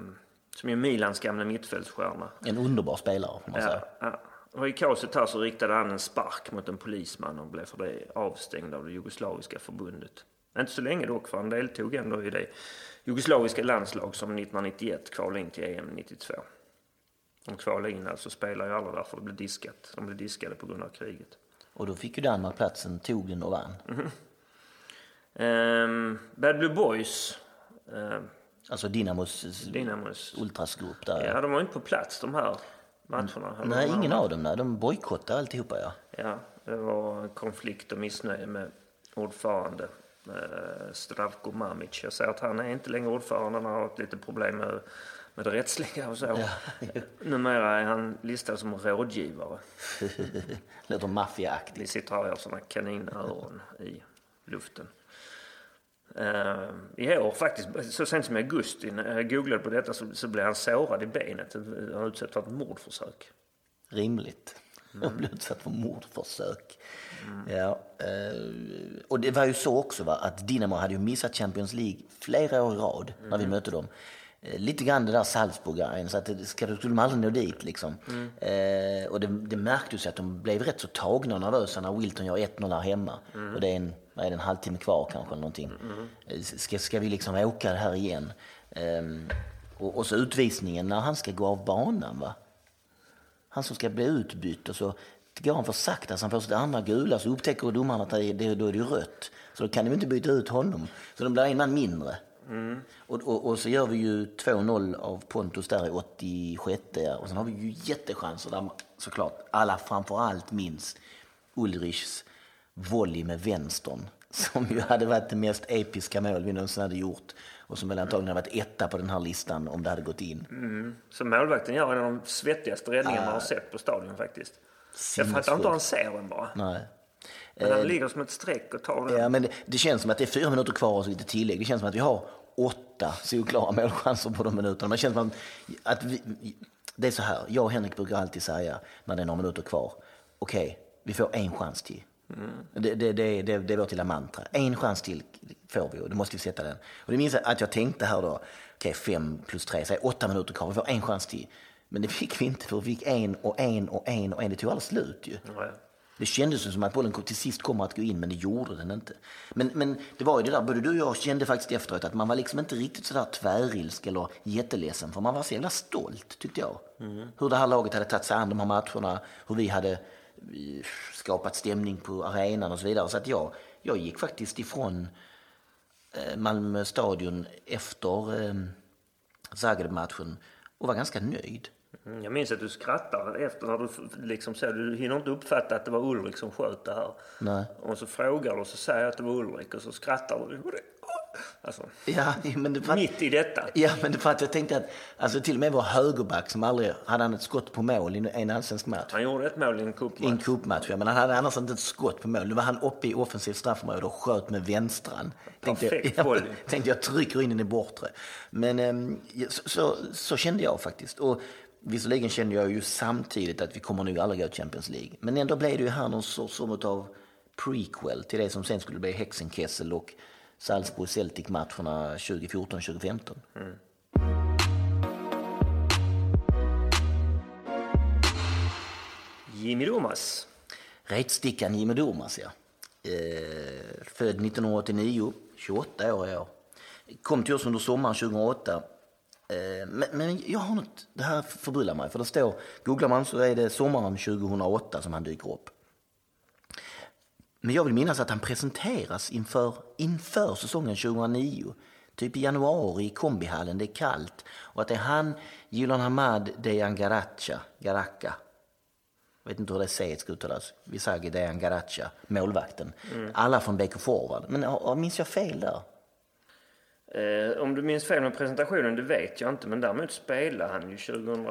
Speaker 2: som är Milans gamla mittfältsstjärna.
Speaker 1: En underbar spelare får man säga.
Speaker 2: Ja, ja. Och i kaoset här så riktade han en spark mot en polisman och blev för det avstängd av det jugoslaviska förbundet. Inte så länge dock, för han deltog ändå i det jugoslaviska landslag som 1991 kvalade in till EM 92. De kvalade in alltså, spelar ju alla därför det blev diskat. De blev diskade på grund av kriget.
Speaker 1: Och då fick ju Danmark platsen, tog den och vann.
Speaker 2: Ehm, Bad Blue Boys, ehm,
Speaker 1: Alltså Dynamos
Speaker 2: Dynamos.
Speaker 1: ultrasgrupp där.
Speaker 2: Ja, de var inte på plats de här matcherna.
Speaker 1: Nej, ingen av dem. Nej. De bojkottade alltihopa. Ja.
Speaker 2: Ja, det var konflikt och missnöje med ordförande eh, Zdravko Mamic. Jag säger att han är inte längre ordförande, han har haft lite problem med, med det rättsliga och så. Numera är han listad som rådgivare.
Speaker 1: Låter maffiaaktigt.
Speaker 2: Vi sitter här och har sådana kaninöron i luften. Uh, I år faktiskt, så sent som i augusti, när jag googlade på detta så, så blev han sårad i benet. Han utsatt för ett mordförsök.
Speaker 1: Rimligt. Jag blev utsatt för mordförsök. Ja, eh, och det var ju så också va, att Dinamo hade ju missat Champions League flera år i rad när vi mötte dem. Eh, Lite grann det där Salzburg så att det skulle de aldrig nå dit liksom. Eh, och det, det märktes ju att de blev rätt så tagna och nervösa när Wilton gör 1-0 här hemma. Och det är en, vad är det, en halvtimme kvar kanske någonting. Mm. Ska, ska vi liksom åka det här igen? Ehm, och, och så utvisningen när han ska gå av banan va. Han som ska bli utbytt och så går han för sakta så han får sitt andra gula så upptäcker domaren att det är, det, då är det rött. Så då kan de inte byta ut honom. Så de blir en man mindre. Och, och, och så gör vi ju 2-0 av Pontus där i 86 och sen har vi ju jättechanser där såklart alla framförallt minns Ulrichs volley med vänstern som ju hade varit det mest episka mål vi någonsin hade gjort och som väl antagligen hade varit etta på den här listan om det hade gått in.
Speaker 2: Så målvakten gör en av de svettigaste räddningarna man har sett på stadion faktiskt. Jag fattar inte hur han ser den bara.
Speaker 1: Nej.
Speaker 2: Men han ligger som ett streck och tar den.
Speaker 1: Ja, men det, det känns som att det är fyra minuter kvar och så lite tillägg. Det känns som att vi har åtta solklara målchanser på de minuterna. Men det känns som att, att vi, det är så här, jag och Henrik brukar alltid säga när det är några minuter kvar. Okej, vi får en chans till. Det, det, det, det, det är vårt lilla mantra. En chans till får vi och då måste vi sätta den. Och det minns jag att jag tänkte här då, okej fem plus tre, säg åtta minuter kvar, vi får en chans till. Men det fick vi inte för vi fick en och en och en och en. Det tog aldrig slut ju.
Speaker 2: Ja.
Speaker 1: Det kändes som att bollen till sist kommer att gå in, men det gjorde den inte. Men, men det var ju det där, både du och jag kände faktiskt efteråt att man var liksom inte riktigt sådär tvärilsk eller jätteledsen, för man var så jävla stolt, tyckte jag. Hur det här laget hade tagit sig an de här matcherna, hur vi hade skapat stämning på arenan och så vidare. Så att jag, jag gick faktiskt ifrån eh, Malmö stadion efter eh, Zagreb-matchen och var ganska nöjd.
Speaker 2: Mm, Jag minns att du skrattade efter när du liksom så, du hinner inte uppfatta att det var Ulrik som sköt det här.
Speaker 1: Nej.
Speaker 2: Och så frågar du och så säger jag att det var Ulrik och så skrattar du. Alltså,
Speaker 1: Ja, men det var...
Speaker 2: mitt i detta.
Speaker 1: Ja, men för att jag tänkte att alltså till och med vår högerback som aldrig hade han ett skott på mål i en allsvensk match.
Speaker 2: Han gjorde ett mål i en
Speaker 1: I en
Speaker 2: cupmatch.
Speaker 1: cupmatch, ja, men han hade annars inte ett skott på mål. Nu var han uppe i offensivt straffområde och sköt med vänstran. Tänkte jag,
Speaker 2: Perfekt
Speaker 1: ja,
Speaker 2: volley.
Speaker 1: tänkte jag trycker in den i bortre. Men ehm, så, så, så kände jag faktiskt. Och visserligen kände jag ju samtidigt att vi kommer nog aldrig gå till Champions League. Men ändå blev det ju här någon sorts form av prequel till det som sen skulle bli Hexenkessel och Salzburg Celtic-matcherna 2014-2015.
Speaker 2: Jimmy Thomas.
Speaker 1: Retstickan Jimmy Durmaz, ja. Eh, född 1989, 28 år i år. Kom till oss under sommaren 2008. Eh, men, men jag har något, det här förbryllar mig. För det står, googlar man så är det sommaren 2008 som han dyker upp. Men jag vill minnas att han presenteras inför, inför säsongen 2009. Typ i januari i kombihallen, det är kallt. Och att det är han, Julian Hamad Dejan Garacha, Garacca. Jag vet inte hur det sägs ska uttalas. Visagi Dejan Garacha, målvakten. Alla från BK Forward. Men minns jag fel där?
Speaker 2: Eh, om du minns fel med presentationen, det vet jag inte. Men däremot spelade han ju 2000...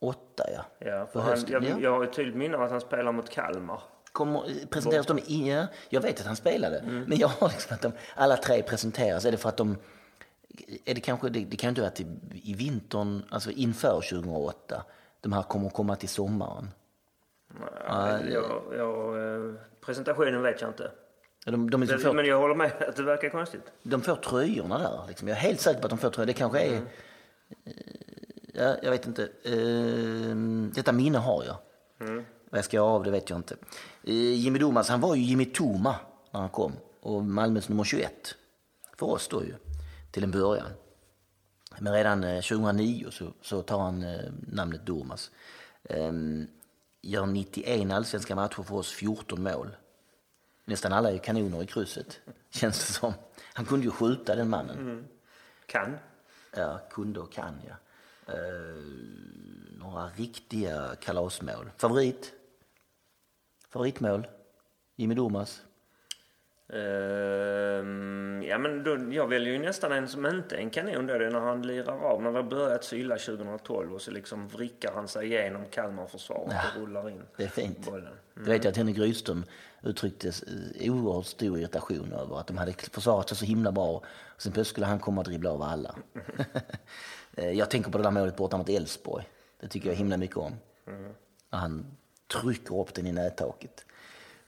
Speaker 1: Åtta, ja.
Speaker 2: Ja, för han, jag,
Speaker 1: ja.
Speaker 2: jag har ett tydligt minne av att han spelar mot Kalmar.
Speaker 1: Kommer, presenteras de i, ja, jag vet att han spelade,
Speaker 2: Mm.
Speaker 1: men jag har liksom att de, alla tre presenteras. Är det för att de, är det kanske, det, det kan ju inte vara att i vintern, alltså inför 2008, de här kommer komma till sommaren.
Speaker 2: Ja, jag, jag, eh, presentationen vet jag inte.
Speaker 1: De, de, liksom får,
Speaker 2: men jag håller med att det verkar konstigt.
Speaker 1: de får tröjorna där. Liksom. Jag är helt säker på att de får tröjor. Det kanske är...
Speaker 2: Mm.
Speaker 1: eh, Ja, jag vet inte. Eh, detta minne har jag.
Speaker 2: Mm.
Speaker 1: Vad jag ska göra av det vet jag inte. Eh, Jimmy Domas, han var ju Jimmy Toma när han kom. Och Malmös nummer 21. För oss då ju. Till en början. Men redan eh, 2009 så, så tar han eh, namnet Domas. Eh, gör 91 allsvenska matcher för oss, 14 mål. Nästan alla är kanoner i krysset, känns det som. Han kunde ju skjuta den mannen.
Speaker 2: Kan.
Speaker 1: Ja, kunde och kan ja. Eh, några riktiga kalasmål. Favorit? Favoritmål? Jimmy Domas?
Speaker 2: Ehm, ja, men då, jag väljer ju nästan en som inte är en kanon då. Det är när han lirar av. När det har börjat syla 2012 och så liksom vrickar han sig igenom Kalmar-försvaret och rullar in
Speaker 1: Det är fint.
Speaker 2: bollen.
Speaker 1: Du vet ju att Henrik Rydström uttryckte eh, oerhört stor irritation över att de hade försvarat sig så himla bra. Och sen plötsligt skulle han komma och dribbla av alla. Eh, jag tänker på det där målet borta mot Elfsborg. Det tycker jag himla mycket om. När han trycker upp den i nättaket.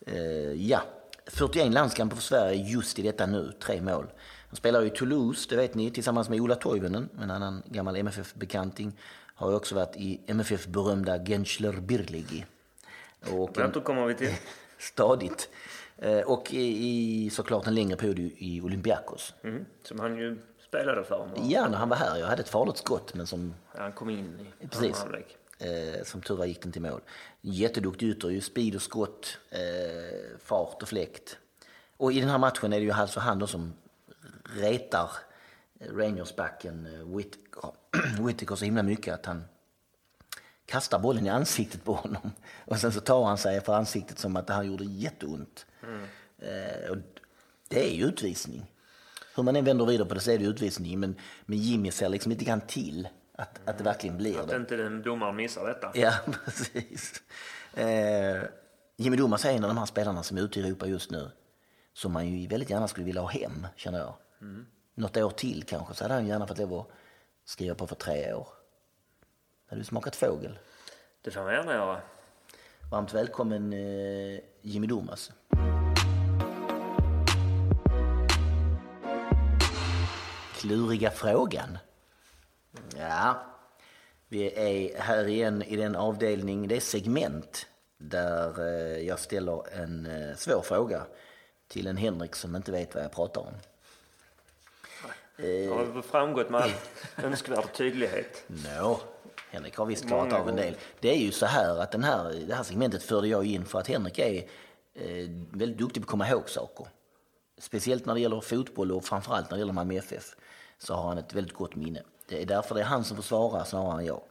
Speaker 1: Eh, ja, 41 landskamper för Sverige just i detta nu, tre mål. Han spelar i Toulouse, det vet ni, tillsammans med Ola Toivonen, en annan gammal MFF-bekanting. Har ju också varit i MFF-berömda Gençler Birligi.
Speaker 2: Det återkommer vi till.
Speaker 1: stadigt. Eh, Och i, såklart en längre period i Olympiakos.
Speaker 2: Mm, som han ju spelade för.
Speaker 1: Ja, när han var här. Jag hade ett farligt skott, men som,
Speaker 2: Han kom in i
Speaker 1: Precis.
Speaker 2: halvlek.
Speaker 1: Eh, som tur var gick den till mål. Jätteduktig ytter, ju speed och skott, eh, fart och fläkt. Och i den här matchen är det ju alltså han då som retar eh, Rangers-backen eh, Whittaker, Whittaker så himla mycket att han kastar bollen i ansiktet på honom. Och sen så tar han sig för ansiktet som att det här gjorde jätteont. Eh, och det är ju utvisning. Hur man än vänder vidare på det så är det utvisning. Men, men Jimmy ser liksom lite grann till att, att det verkligen blir
Speaker 2: Att
Speaker 1: det.
Speaker 2: inte den domaren missar detta.
Speaker 1: Ja, precis. Eh, Jimmy Domas är en av de här spelarna som är ute i Europa just nu. Som man ju väldigt gärna skulle vilja ha hem, känner jag. Något år till kanske, så hade han gärna fått lov att skriva på för tre år. Hade du smakat fågel?
Speaker 2: Det får man gärna göra.
Speaker 1: Varmt välkommen eh, Jimmy Domas. Kluriga frågan. Ja, vi är här igen i den avdelning, det är segment där eh, jag ställer en eh, svår fråga till en Henrik som inte vet vad jag pratar om.
Speaker 2: Det har framgått med all önskvärd tydlighet.
Speaker 1: Nå, Henrik har visst klarat av en del. Det är ju så här att den här, det här segmentet förde jag in för att Henrik är eh, väldigt duktig på att komma ihåg saker. Speciellt när det gäller fotboll och framförallt när det gäller Malmö FF så har han ett väldigt gott minne. Det är därför det är han som får svara snarare än jag.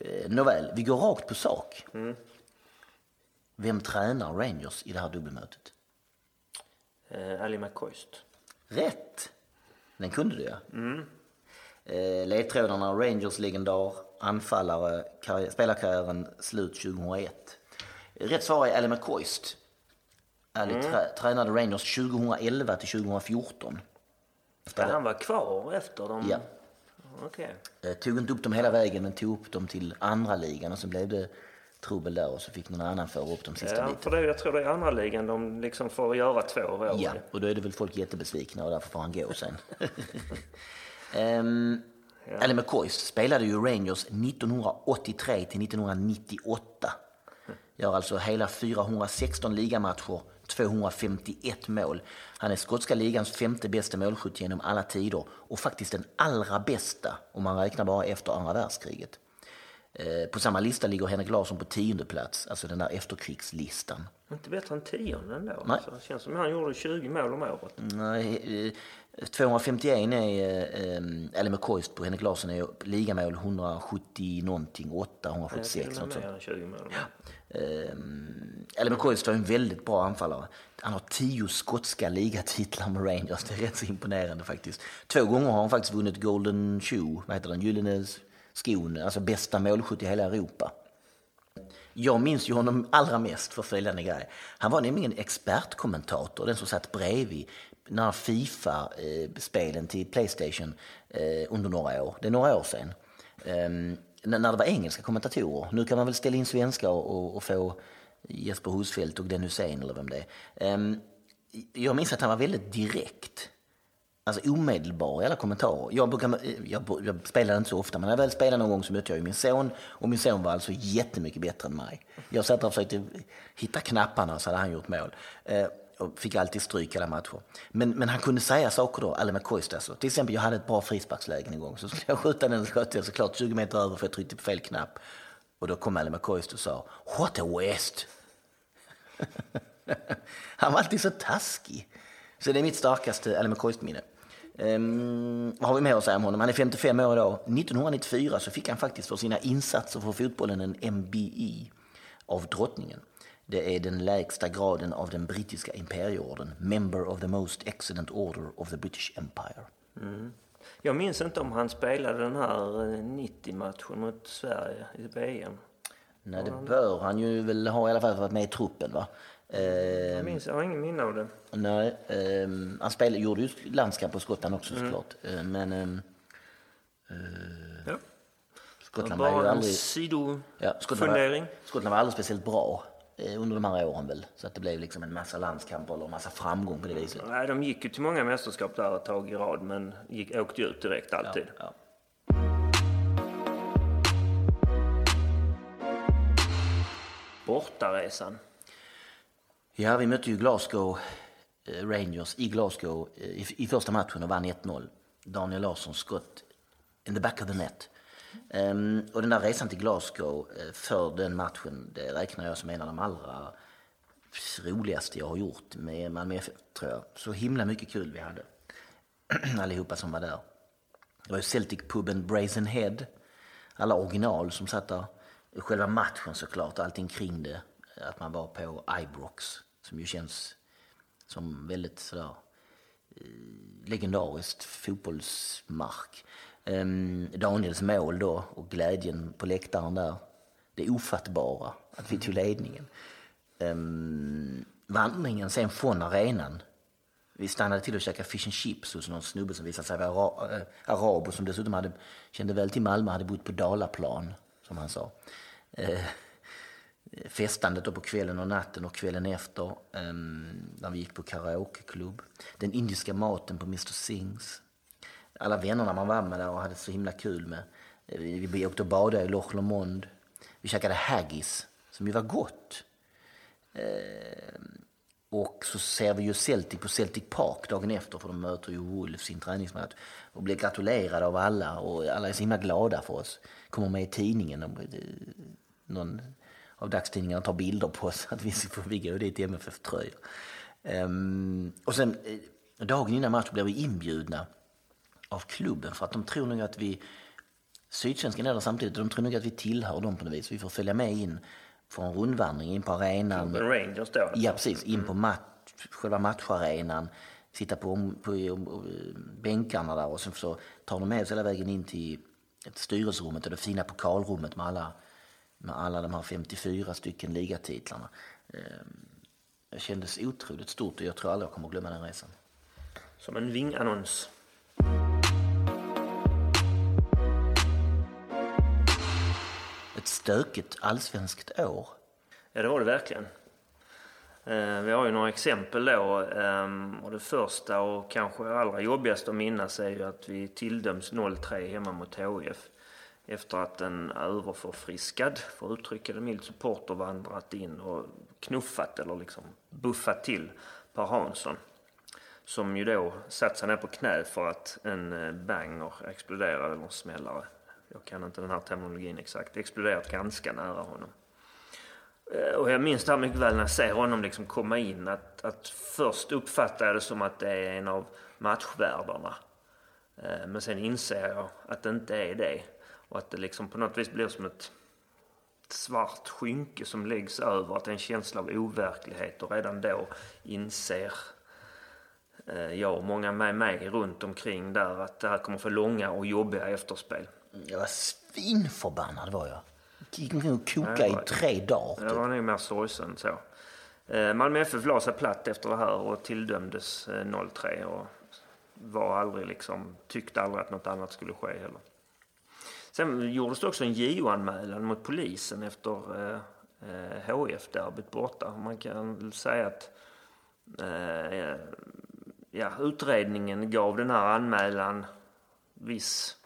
Speaker 1: Eh, nåväl, vi går rakt på sak. Vem tränar Rangers i det här dubbelmötet?
Speaker 2: Eh, Ali McCoist.
Speaker 1: Rätt! Den kunde du ja. Eh, ledtrådarna Rangers legendar, anfallare, karriär, spelarkarriären slut 2001. Rätt svar är Ali McCoist. Ali trä, tränade Rangers 2011 till 2014.
Speaker 2: Ska han vara kvar efter dem?
Speaker 1: Ja.
Speaker 2: Okej.
Speaker 1: Eh, tog inte upp dem hela vägen men tog upp dem till andra ligan och så blev det trubbel där och så fick någon annan föra upp dem sista
Speaker 2: Ja,
Speaker 1: biten.
Speaker 2: för det, jag tror det är andra ligan de liksom får göra två år.
Speaker 1: Ja, och då är det väl folk jättebesvikna och därför får han gå sen. um, Ali McCoist spelade ju Rangers 1983 till 1998. Gör alltså hela 416 ligamatcher, 251 mål. Han är skotska ligans femte bästa målskytt genom alla tider och faktiskt den allra bästa om man räknar bara efter andra världskriget. Eh, På samma lista ligger Henrik Larsson på tionde plats, alltså den där efterkrigslistan.
Speaker 2: Inte bättre än tionde ändå.
Speaker 1: Nej.
Speaker 2: Alltså, det känns som att han gjorde 20 mål om året.
Speaker 1: Nej, eh, 251 är eh, Ali McCoist på Henrik Larsson är ligamål 170 någonting, 8, 176
Speaker 2: Till och
Speaker 1: något
Speaker 2: med
Speaker 1: sånt.
Speaker 2: mer än 20 mål om eller
Speaker 1: Eh, var en väldigt bra anfallare. Han har tio skotska ligatitlar med Rangers. Det är rätt så imponerande faktiskt. Två gånger har han faktiskt vunnit Golden Shoe, vad heter den, Gyllene skon, alltså bästa målskytt i hela Europa. Jag minns ju honom allra mest för följande grej. Han var nämligen expertkommentator, den som satt bredvid när Fifa-spelen eh, till Playstation eh, under några år. Det är några år sedan. Ehm, när det var engelska kommentatorer. Nu kan man väl ställa in svenska och, och, få Jesper Husfeldt och Den Hussein eller vem det är. Um, jag minns att han var väldigt direkt. Alltså omedelbar i alla kommentarer. Jag, brukar, eh, jag, jag spelade inte så ofta, men när jag väl spelade någon gång så mötte jag min son. Och min son var alltså jättemycket bättre än mig. Jag satt och försökte hitta knapparna så hade han gjort mål. Uh, och fick alltid stryk alla matcher. Men, men han kunde säga saker då, Alma Koist alltså. Till exempel, jag hade ett bra frisparksläge en gång. Så skulle jag skjuta den, så sköt jag såklart 20 meter över för jag tryckte på fel knapp. Och då kom Alma Koist och sa What a waste! Han var alltid så taskig. Så det är mitt starkaste Alma Koist-minne. Um, ehm, vad har vi mer att säga om honom? Han är 55 år idag. 1994 så fick han faktiskt för sina insatser för fotbollen en MBE av drottningen. Det är den lägsta graden av den brittiska imperieorden. Member of the most excellent order of the British Empire.
Speaker 2: Jag minns inte om han spelade den här eh, 90-matchen mot Sverige i VM.
Speaker 1: Nej, det bör han ju väl ha i alla fall varit med i truppen va? Eh,
Speaker 2: Jag minns, jag har ingen minne av det.
Speaker 1: nej, ehm, han spelade, gjorde ju landskamp på Skottland också såklart. Eh, men ehm,
Speaker 2: Ja.
Speaker 1: Skottland var ju aldrig...
Speaker 2: sidofundering.
Speaker 1: Ja, Skottland, var, Skottland var aldrig speciellt bra eh, under de här åren väl. Så att det blev liksom en massa landskamper eller en massa framgång på det viset.
Speaker 2: Nej, de gick ju till många mästerskap där ett tag i rad, men gick, åkte ut direkt alltid.
Speaker 1: Ja.
Speaker 2: Bortaresan.
Speaker 1: ja, vi mötte ju Glasgow eh, Rangers i Glasgow eh, i, i första matchen och vann 1-0. Daniel Larssons skott in the back of the net. Um, och den där resan till Glasgow eh, för den matchen, det räknar jag som en av de allra roligaste jag har gjort med Malmö FF, tror jag. Så himla mycket kul vi hade. Allihopa som var där. Det var ju Celtic-puben Brazen Head. Alla original som satt där. Själva matchen såklart, allting kring det. Att man var på Ibrox, som ju känns som väldigt sådär eh, legendariskt fotbollsmark. Ehm, Daniels mål då och glädjen på läktaren där. Det ofattbara att vi tog ledningen. Ehm, vandringen sen från arenan. Vi stannade till och käkade fish and chips hos någon snubbe som visade sig vara ara- eh, arab och som dessutom hade, kände väl till Malmö, hade bott på Dalaplan, som han sa. Eh, festandet då på kvällen och natten och kvällen efter när vi gick på karaokeklubb. Den indiska maten på Mr Sings. Alla vännerna man var med där och hade så himla kul med. Vi, vi åkte och badade i Loch Lomond. Vi käkade haggis, som ju var gott. Eh, och så ser vi ju Celtic på Celtic Park dagen efter för de möter ju Wolves sin träningsmatch. Och blir gratulerade av alla och alla är så himla glada för oss. Kommer med i tidningen. och, eh, Någon av dagstidningarna tar bilder på oss att vi får vi går dit i MFF-tröjor. Eh, och sen eh, dagen innan matchen blev vi inbjudna av klubben för att de tror nog att vi Sydsvenskan är där samtidigt de tror nog att vi tillhör dem på något vis. Vi får följa med in få en rundvandring in på arenan.
Speaker 2: Men Rangers då? alltså.
Speaker 1: Ja, precis. In på match, själva matcharenan. Sitta på, på, på bänkarna där och sen så tar de med oss hela vägen in till styrelserummet och det fina pokalrummet med alla, med alla de här 54 stycken ligatitlarna. Eh, Det kändes otroligt stort och jag tror aldrig jag kommer att glömma den resan.
Speaker 2: Som en vingannons.
Speaker 1: Stökigt allsvenskt år.
Speaker 2: Ja, det var det verkligen. Eh, vi har ju några exempel då. Ehm, och det första och kanske allra jobbigaste att minnas är ju att vi tilldöms 0-3 hemma mot HIF. Efter att en överförfriskad, för att uttrycka det milt, supporter vandrat in och knuffat eller liksom buffat till Per Hansson. Som ju då satt sig ner på knä för att en eh, banger exploderade, eller en smällare. Jag kan inte den här terminologin exakt. Exploderat ganska nära honom. Eh, och jag minns det här mycket väl när jag ser honom liksom komma in. Att, att först uppfattar jag det som att det är en av matchvärdarna. Eh, men sen inser jag att det inte är det. Och att det liksom på något vis blir som ett svart skynke som läggs över. Att det är en känsla av overklighet. Och redan då inser eh, jag och många med mig runt omkring där att det här kommer få långa och jobbiga efterspel.
Speaker 1: Jag var svinförbannad var jag. Gick omkring och kokade i tre dagar.
Speaker 2: Det
Speaker 1: Typ.
Speaker 2: var nog mer sorgsen så. Eh, Malmö FF la sig platt efter det här och tilldömdes eh, 0-3 och var aldrig liksom, tyckte aldrig att något annat skulle ske heller. Sen gjordes det också en JO-anmälan mot polisen efter eh, eh, HF-derbyt borta. Man kan säga att eh, ja, utredningen gav den här anmälan viss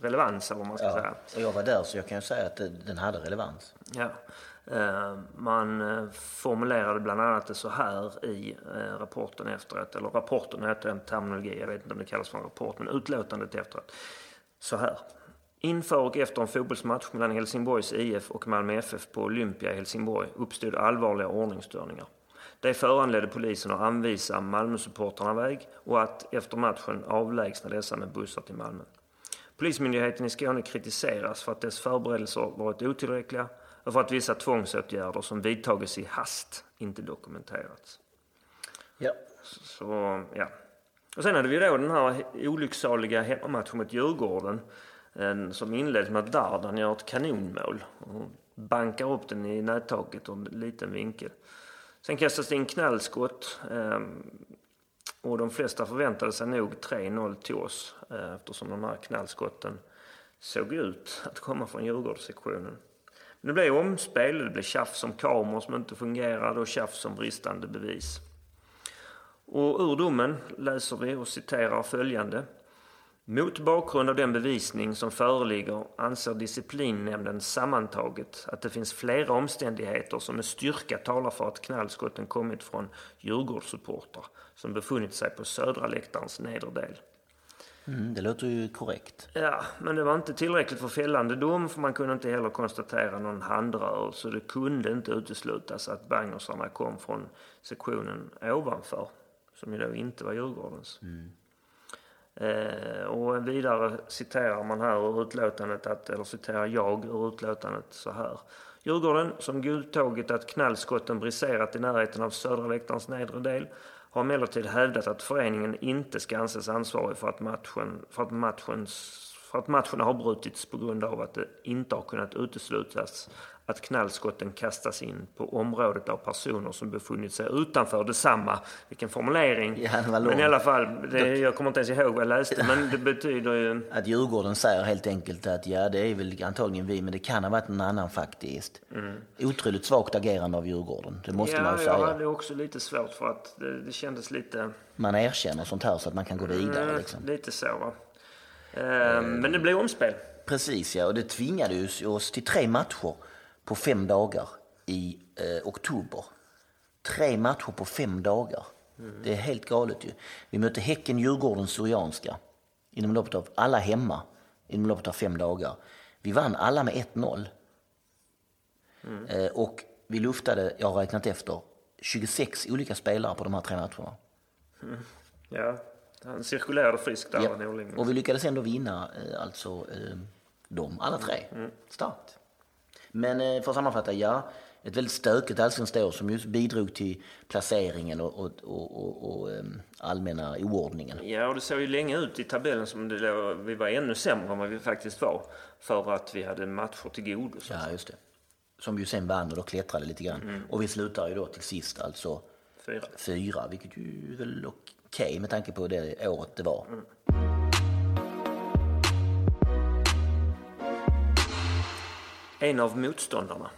Speaker 2: relevans, eller vad man ska säga.
Speaker 1: Ja. Och jag var där så jag kan ju säga att den hade relevans.
Speaker 2: Ja. Eh, Man eh, formulerade bland annat det så här i eh, rapporten efteråt, eller rapporten heter en terminologi, jag vet inte om det kallas för en rapport, men utlåtandet efteråt. Så här. Inför och efter en fotbollsmatch mellan Helsingborgs IF och Malmö FF på Olympia i Helsingborg uppstod allvarliga ordningsstörningar. Det föranledde polisen att anvisa Malmösupportrarna väg och att efter matchen avlägsna dessa med bussar till Malmö. Polismyndigheten i Skåne kritiseras för att dess förberedelser varit otillräckliga och för att vissa tvångsåtgärder som vidtagits i hast inte dokumenterats.
Speaker 1: Ja.
Speaker 2: Så, ja. Och sen hade vi då den här olycksaliga hemmamatchen mot Djurgården som inleds med att Dardan gör ett kanonmål och bankar upp den i nättaket och en liten vinkel. Sen kastas det in knallskott eh, och de flesta förväntade sig nog 3-0 till oss eh, eftersom de här knallskotten såg ut att komma från Djurgårdssektionen. Men det blev omspel, det blev tjafs om kameror som inte fungerade och tjafs om bristande bevis. Och ur domen läser vi och citerar följande. Mot bakgrund av den bevisning som föreligger anser disciplinnämnden sammantaget att det finns flera omständigheter som med styrka talar för att knallskotten kommit från Djurgårdssupportrar som befunnit sig på södra läktarens nedre del.
Speaker 1: Mm, det låter ju korrekt.
Speaker 2: Ja, men det var inte tillräckligt för fällande dom för man kunde inte heller konstatera någon handrörelse. Det kunde inte uteslutas att bangersarna kom från sektionen ovanför, som ju då inte var Djurgårdens. Eh, och vidare citerar man här ur utlåtandet, att, eller citerar jag ur utlåtandet så här. Djurgården, som godtagit att knallskotten briserat i närheten av södra läktarens nedre del, har emellertid hävdat att föreningen inte ska anses ansvarig för att, matchen, för att, matchens, för att matchen har brutits på grund av att det inte har kunnat uteslutas att knallskotten kastas in på området av personer som befunnit sig utanför detsamma. Vilken formulering!
Speaker 1: Ja, var
Speaker 2: men i alla fall, det, jag kommer inte ens ihåg vad jag läste, men det betyder ju...
Speaker 1: Att Djurgården säger helt enkelt att ja, det är väl antagligen vi, men det kan ha varit någon annan faktiskt. Otroligt svagt agerande av Djurgården, det måste man
Speaker 2: Ja,
Speaker 1: ju
Speaker 2: jag
Speaker 1: säga.
Speaker 2: hade också lite svårt för att det, det kändes lite...
Speaker 1: Man erkänner sånt här så att man kan gå vidare.
Speaker 2: Mm,
Speaker 1: Liksom.
Speaker 2: Lite så va. Eh, Men det blev omspel.
Speaker 1: Precis ja, och det tvingade oss till tre matcher på fem dagar i eh, oktober. Tre matcher på fem dagar. Det är helt galet ju. Vi mötte Häcken, Djurgården, Syrianska inom loppet av alla hemma inom loppet av fem dagar. Vi vann alla med 1-0. Eh, och vi luftade, jag har räknat efter, 26 olika spelare på de här tre matcherna.
Speaker 2: Ja, han cirkulerade friskt där,
Speaker 1: Ja. Och vi lyckades ändå vinna, eh, alltså eh, dem, alla tre. Starkt. Men eh, för att sammanfatta, ja. Ett väldigt stökigt allsvenskt år som just bidrog till placeringen och, och, och, och, um, allmänna oordningen.
Speaker 2: Ja, och det såg ju länge ut i tabellen som det låg, vi var ännu sämre än vad vi faktiskt var. För att vi hade matcher till godo.
Speaker 1: Ja, just det. Som ju sen vann och då klättrade lite grann.
Speaker 2: Mm.
Speaker 1: Och vi slutar ju då till sist alltså
Speaker 2: Fyra.
Speaker 1: fyra, vilket ju är väl okej med tanke på det året det var.
Speaker 2: Mm. En av motståndarna.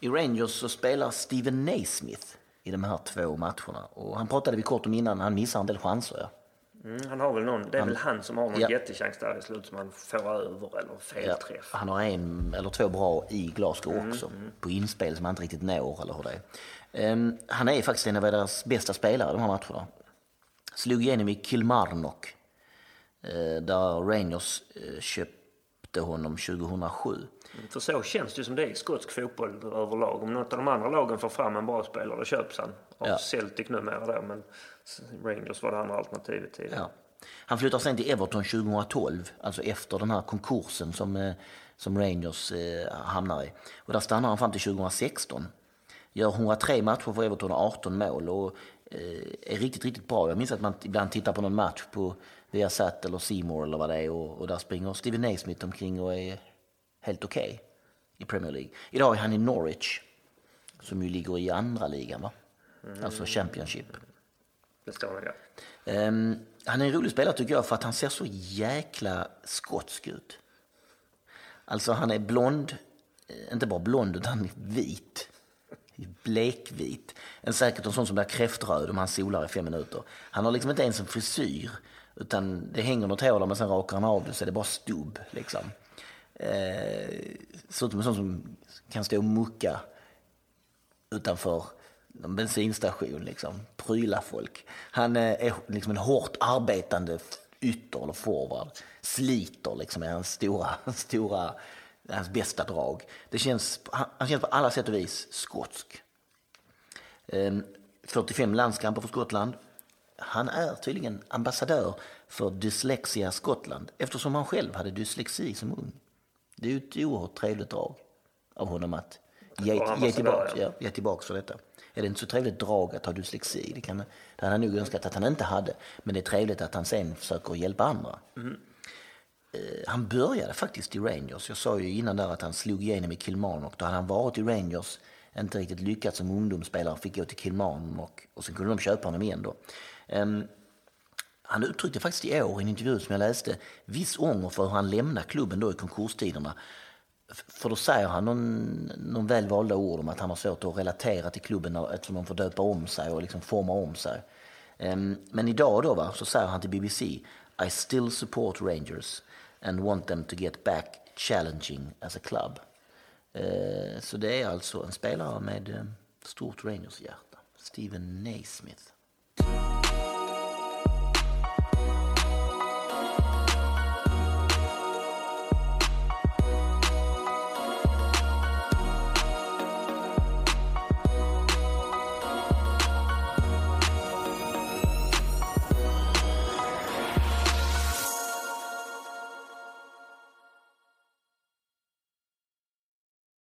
Speaker 1: I Rangers så spelar Steven Naismith i de här två matcherna. Och han pratade vi kort om innan, han missar en del chanser. Ja.
Speaker 2: Mm, han har väl någon, det är väl han som har någon
Speaker 1: Ja.
Speaker 2: jättechans där i slutet som han får över eller felträff.
Speaker 1: Han har en eller två bra i Glasgow också. På inspel som han inte riktigt når eller hur det är. Ehm, han är faktiskt en av deras bästa spelare de här matcherna. Slog igenom i Kilmarnock. eh, där Rangers eh, köpte honom 2007.
Speaker 2: För så känns det ju som det är i skotsk fotboll överlag. Om något av de andra lagen får fram en bra spelare, då köps han. Av
Speaker 1: Ja.
Speaker 2: Celtic numera då, men Rangers var det andra alternativet tidigare.
Speaker 1: Ja. Han flyttar sen till Everton 2012, alltså efter den här konkursen som, eh, som Rangers eh, hamnar i. Och där stannar han fram till 2016. Gör 103 matcher för Everton och 18 mål och eh, är riktigt, riktigt bra. Jag minns att man ibland tittar på någon match på Viasat eller Seymour eller vad det är och, och där springer Steven Naismith omkring och är helt okej i Premier League. Idag är han i Norwich, som ju ligger i andra ligan, va? Alltså Championship.
Speaker 2: Det nog där.
Speaker 1: Ehm, han är en rolig spelare tycker jag för att han ser så jäkla skotsk ut. Alltså han är blond, eh, inte bara blond utan vit. Blekvit. En säkert en sån som blir kräftröd om han solar i fem minuter. Han har liksom inte ens en frisyr utan det hänger något hår där men sen rakar han av det så är det bara stubb liksom. Eh, ser ut som en sån som kan stå och mucka utanför en bensinstation, liksom, pryla folk. Han eh, är liksom en hårt arbetande ytter eller forward. Sliter liksom är hans stora, stora, hans bästa drag. Det känns, han, känns på alla sätt och vis skotsk. Ehm, 45 landskamper för Skottland. Han är tydligen ambassadör för Dyslexia Skottland eftersom han själv hade dyslexi som ung. Det är ju ett oerhört trevligt drag av honom att ge, ge, tillbaka,
Speaker 2: ja.
Speaker 1: ge tillbaka för detta. Är det inte så trevligt drag att ha dyslexi? Det, kan, det hade han nog önskat att han inte hade. Men det är trevligt att han sen försöker hjälpa andra. Eh, Han började faktiskt i Rangers. Jag sa ju innan där att han slog igenom i Kilmarnock. Då hade han varit i Rangers, inte riktigt lyckats som ungdomsspelare, fick gå till Kilmarnock och sen kunde de köpa honom igen då. Ehm, han uttryckte faktiskt i år i en intervju som jag läste viss ånger för hur han lämnade klubben då i konkurstiderna. För då säger han någon, någon väl valda ord om att han har svårt att relatera till klubben eftersom de får döpa om sig och liksom forma om sig. Ehm, men idag då va, så säger han till BBC I still support Rangers and want them to get back challenging as a club. Ehm, så det är alltså en spelare med eh, stort Rangers-hjärta. Steven Naismith.